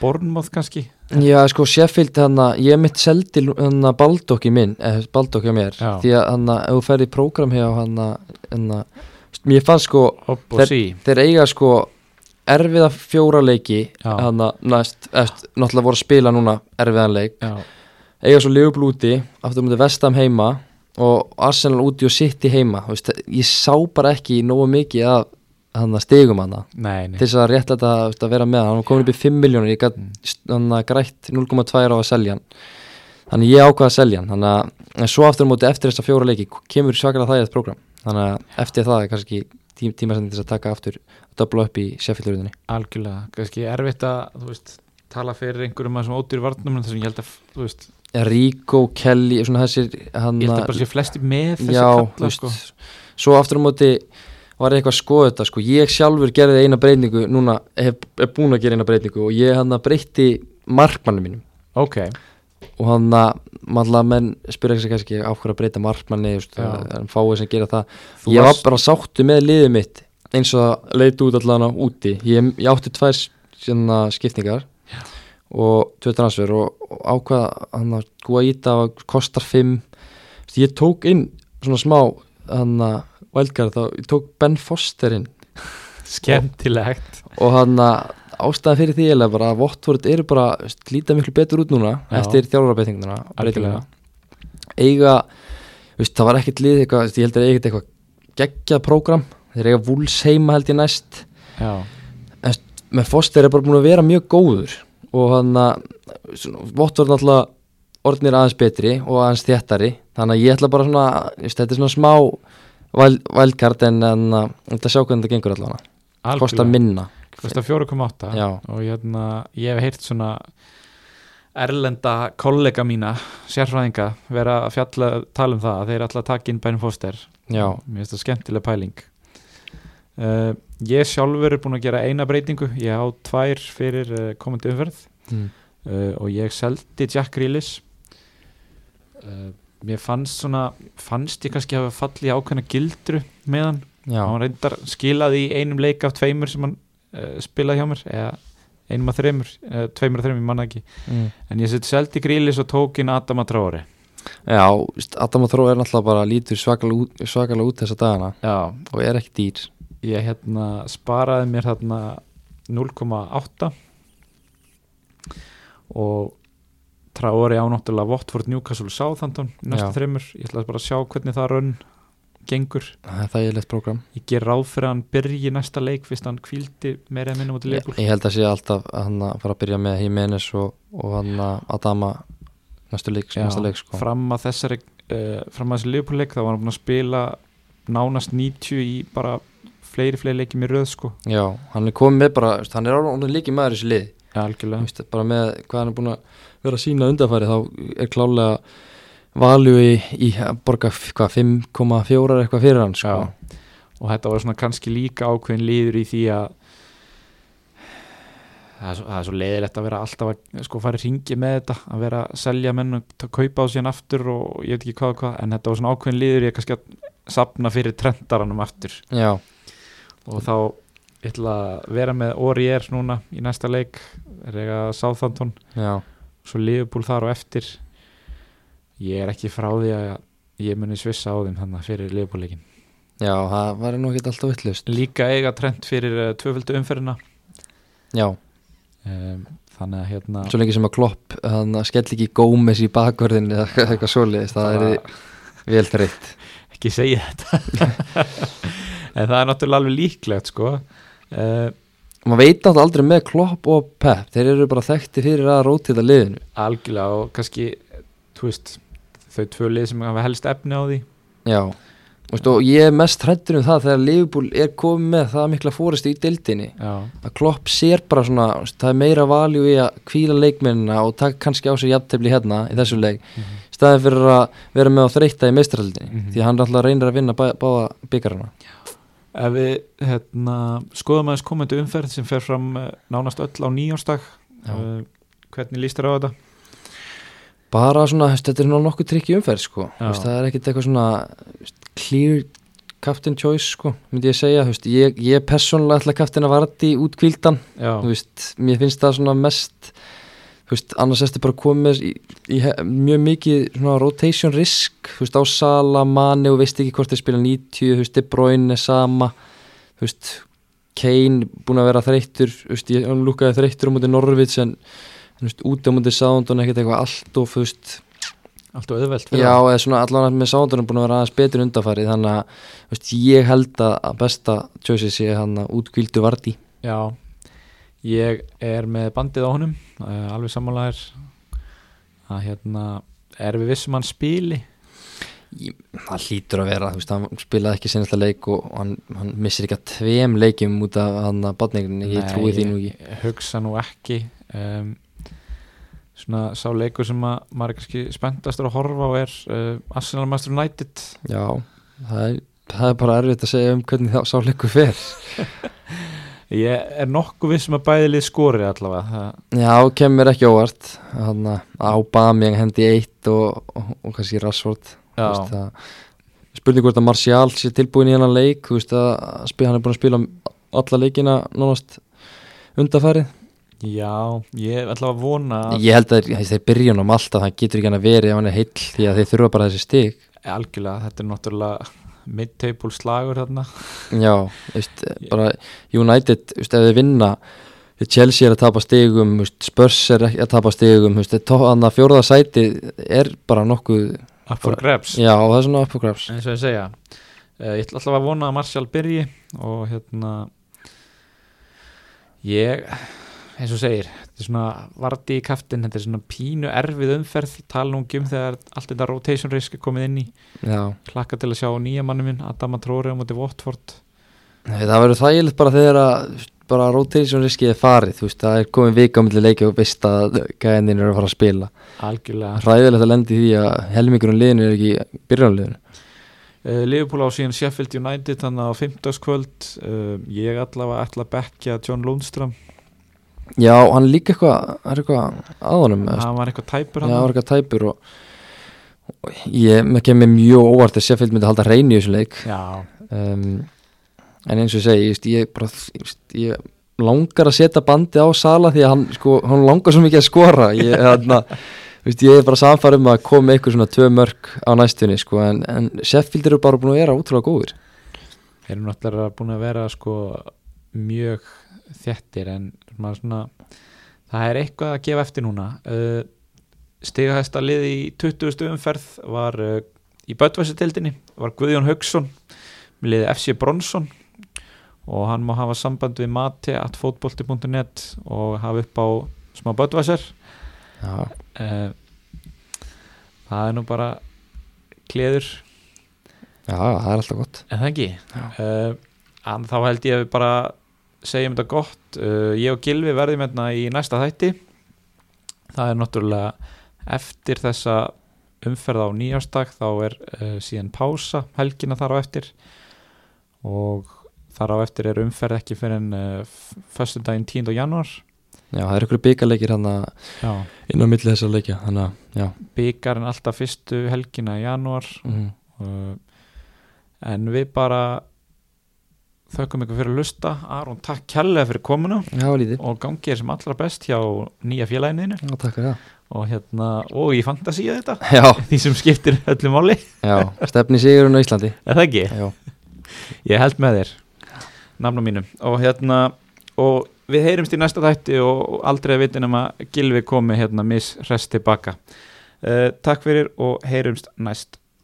Bournemouth kannski? Já, sko, Sheffield hann að ég mitt seldi hann að Baldokki minn eh, Baldokki á mér, Já. því að hann að ef þú ferði í prógram hann að hann að, mér fannst sko sí. þeir eiga sko erfiða fjóra leiki hann að næst, eftir, náttúrulega voru að spila núna erfiðan leik, Já, eiga svo Liverpool úti, aftur mútið Vestam heima og Arsenal úti og City heima. Þú veist, ég sá bara ekki nógu mikið af hann að stigum hann til þess að rétt þetta að vera með hann hann komin upp í 5 miljónir, ég gætt Mm. að grætt 0,2 á að selja hann. Þannig ég ákvaða að selja hann. Þannig að svo aftur móti eftir þessa fjóra leiki kemur svakalega það í þetta program þannig að eftir það er kannski tím, tímasendin til að taka aftur döbla upp í Sheffield-röðinni algjörlega, kannski erfitt að veist, tala fyrir einhverjum að svona ódýr varnum en þess að ég held að, þú veist, Rico, Kelly, svona þessir hann, ég held að bara sé flesti með þessi já, þú kalla, veist, sko. svo aftur á móti var eitthvað að skoða þetta sko. ég sjálfur gerði eina breytingu núna hef, hef búin að gera eina breytingu og ég hann að breyti markmannu mínum. Ok, og hann að maður menn spyrja ekki kannski á hverju að breyta markmanni það er fáið sem gera það. Þú ég var varst- bara sáttu með liðið mitt eins og það leit út allan á úti. Ég, ég átti tvær svona skiptingar Já. og tvö transfer og, og ákvað hann að Guaita kostar 5 ég tók inn svona smá hann að wildcard þá ég tók Ben Foster inn. Skemmtilegt. Og hann að ástæða fyrir því eiginlega bara að Votvort eru bara líta miklu betur út núna Já. eftir þjálfarabeytinguna Algjörlega. eiga veist, það var ekkert lið eitthvað, ég held að eiga eitthvað geggjað prógram þeir eiga vúls heima held ég næst já, með Foster er bara búin að vera mjög góður og hann að Votvort náttúrulega orðnir aðeins betri og aðeins þéttari þannig að ég ætla bara svona veist, þetta er svona smá wildcard en, en að þetta sjá hvernig þetta gengur allavega kostar algjörlega minna kostar 4,8 Já. og hérna, ég hef heyrt svona erlenda kollega mína sérfræðinga vera að fjalla tala um það að þeir ætla að taka inn Bænum Foster Já. mér finnst það skemmtileg pæling uh, ég sjálfur er búin að gera eina breytingu ég á tvær fyrir uh, komandi umferð mm. uh, og ég seldi Jack Grealish mér fannst svona fannst ég kannski hafa fallið ákveðna gildru með hann Já. hann reyndar skilaði í einum leik af tveimur sem hann uh, spilaði hjá mér eða einum af þreimur, uh, tveimur af þreimur, ég manna ekki. Mm. en ég sett seldi Grealish og tók inn Adama Traore. Já, veist, Adam og Þró er náttúrulega bara lítur svakalega út, svakalega út þessa dagana. Já, og er ekki dýr. Ég hérna sparaði mér þarna 0,8 og Traori á náttúrulega Watford, Newcastle, Southampton næstu Já. þreimur, ég ætla bara að sjá hvernig það raun gengur, Það er þægilegt prógram. Ég ger ráð fyrir að hann byrji næsta leik fyrst hann kvíldi meira eða minnum út í ég, leikul ég held að sé alltaf að hann að fara að byrja með Jimenez og, og hann að Adama næstu leik, næsta leik sko. fram að þessari uh, fram að þessi leikul-leik þá var hann búin að spila nánast 90 í bara fleiri, fleiri leikjum í röð sko. Já, hann er komið með bara, hann er alveg líki maður í þessu lið ja, algjörlega. Veist, bara með hvað hann er búin að vera sína undarfæri þá er klálega valju í, í að borga f- hvað, 5,4 eitthvað fyrir hann sko. Og þetta var svona kannski líka ákveðin líður í því að það er svo, það er svo leiðilegt að vera alltaf að sko fara í ringi með þetta að vera að selja menn og kaupa á síðan aftur og ég veit ekki hvað og hvað en þetta var svona ákveðin líður að kannski að sapna fyrir trentaranum aftur. Já, og þá ég ætla að vera með Oriér núna í næsta leik er eiga Southampton. Já, svo Liverpool þar og eftir ég er ekki frá því að ég muni svissa á þeim þannig fyrir Liverpool leikin já, það var nú ekki alltaf vittlust líka eiga trend fyrir uh, tvöföldu umferðina. Já, um, þannig að hérna svo lengi sem að klopp hann skell ekki Gómez í bakverðin eða eitthvað svoleiðis, það er vel þreytt. Ekki segja þetta. En það er náttúrulega alveg líklegt sko. Uh, maður veit náttúrulega aldrei með klopp og pep. Þeir eru bara þekkti fyrir að rótita liðinu. Algjörlega og kannski þú veist þau tvö lið sem hafa helst efni á því Já, Vist, og ég er mest hrættur um það þegar Liverpool er komið með það mikla fóristu í deildinni já, að klopp sér bara svona það er meira valjú í að kvíla leikmennina og taka kannski á sig jafntefli hérna í þessu leik Mhm. staðið fyrir að vera með á þreytta í meistarhaldinni Mhm. því að hann alltaf reynir að vinna bá, báða byggarana ef við hérna, skoðum aðeins komandi umferð sem fer fram uh, nánast öll á nýjónsdag Já. uh, hvernig líst þér á þetta? Bara svona, þetta er nú nokkuð trikki umferð sko. Veist, það er ekkit eitthvað svona veist, clear captain choice sko, myndi ég segja veist, ég, ég persónulega ætla captain að varti út kvíldan mér finnst það svona mest annars ertu bara komið í, í he- mjög mikið svona rotation risk, á Sala Mani og veist ekki hvort þeir spila 90 þú veist, De Bruyne sama. Kane búin að vera þreyttur, ég lúkaði þreyttur á mútið Norvits en, en úti á mútið Soundon ekkert eitthvað allt og veist, allt og fyrir já, eða svona allan með Soundon búin að vera aðeins betur undarfarið þannig að, veist, ég held að besta choice sé hann að útkvíldu Vardí Já, ég er með bandið á honum uh, alveg sammálaðir að hérna er við vissum hann spili? Ég, það hlýtur að vera, þú veist, hann spilaði ekki alltaf leik og hann, hann missir ekki að tveim leikjum út af hann að badningin, ég trúi því nú ekki. Hugsa nú ekki um, Svona sá leikur sem að maður er kannski spenntastur að horfa á er uh, Arsenal Master United Já, það er, það er bara erfitt að segja um hvernig það sá leikur fer. Ég er nokkuð vissum að bæði lið skori allavega það, Já, kemur ekki óvart, hann að Aubameyang hendi eitt og, og, og kannski Rashford. spurning hvort að Martial sé tilbúin í hennan leik þú veist að hann er búin að spila alla leikina nánast undarfærið já, ég ætla að vona að ég held að þeir byrja um alltaf það getur ekki hann að verið ef hann er heill því að þeir þurfa bara þessi stig. Algjörlega, þetta er náttúrulega mid-table slagur þarna. Já, veist, bara United, veist, ef þeir vinna Chelsea er að tapa stigum veist, Spurs er að tapa stigum þannig að fjóraða sæti er bara nokkuð up for grabs. Já, það er svona up for grabs. Eins og ég segja uh, ég ætla alltaf að vona að Martial byrji og hérna ég eins og segir, þetta er svona varti í kaftin, þetta er svona pínu erfið umferð, tala nú ekki um þegar allt þetta rotation risk er komið inn í já. klakka til að sjá nýja manni minn Adama Tróri á móti Watford. Nei, það verður þægilegt bara þegar að bara rotation riskið er farið þú veist, það er komið vika á milli leiki og veist að gæðin er að fara að spila. Algjörlega. Ræðilegt að lendi því að helmingurinn liðinu er ekki byrjanliðinu uh, Liverpool á síðan Sheffield United þannig á 50 kvöld uh, ég allavega ætla að bekja John Lundström Já, hann líka eitthvað það er eitthvað að honum eða, hann var eitthvað tæpur Já, hann. var eitthvað tæpur og, og ég með kemur mjög óvart að Sheffield myndi halda reyni í þessu leik. Já, um, en eins og ég segi ég, veist, ég, bara, ég, veist, langar að setja bandi á Sala því að hann, sko, hann langar svo mikið að skora. Ég, þarna, veist, ég er bara samfærum að koma eitthvað svona tvö mörg á næstunni sko, en, en Sheffield eru bara búin að vera útrúlega góður þeir eru náttúrulega búin að vera sko mjög þettir en maður svona það er eitthvað að gefa eftir núna. Uh, stigahæsta lið í 20. umferð var uh, í Böttvæsitildinni var Guðjón Haugsson með liði FC Bronsson og hann má hafa samband við mati at fótbolti.net og hafa upp á smá Böttvæsar uh, það er nú bara kleður já, það er alltaf gott. En það ekki? Uh, en Þá held ég að við bara segjum þetta gott uh, Ég og Gilvi verðum hérna í næsta þætti Það er náttúrulega eftir þessa umferð á nýjárstak þá er uh, síðan pása helgina þar á eftir og þar á eftir er umferð ekki fyrir en uh, föstudaginn 10. januar Já, það er ykkur byggarleikir hann Já. inn á milli þessar leikja að, byggarinn alltaf fyrstu helgina í januar mm. uh, en við bara þökkum ykkur fyrir að lusta Aron, takk kærlega fyrir komuna. Já, og gangi er sem allra best hjá nýja félaginu Já, og hérna, og ég fantasíu þetta. Já, því sem skiptir öllu máli. Já, stefni sigurinn á Íslandi. Er það ekki? Já, Ég held með þér. Nafnum mínum og hérna og við heyrumst í næsta þætti og aldrei að vitin um að Gilvi komi hérna mis rest tilbaka. Uh, Takk fyrir og heyrumst næst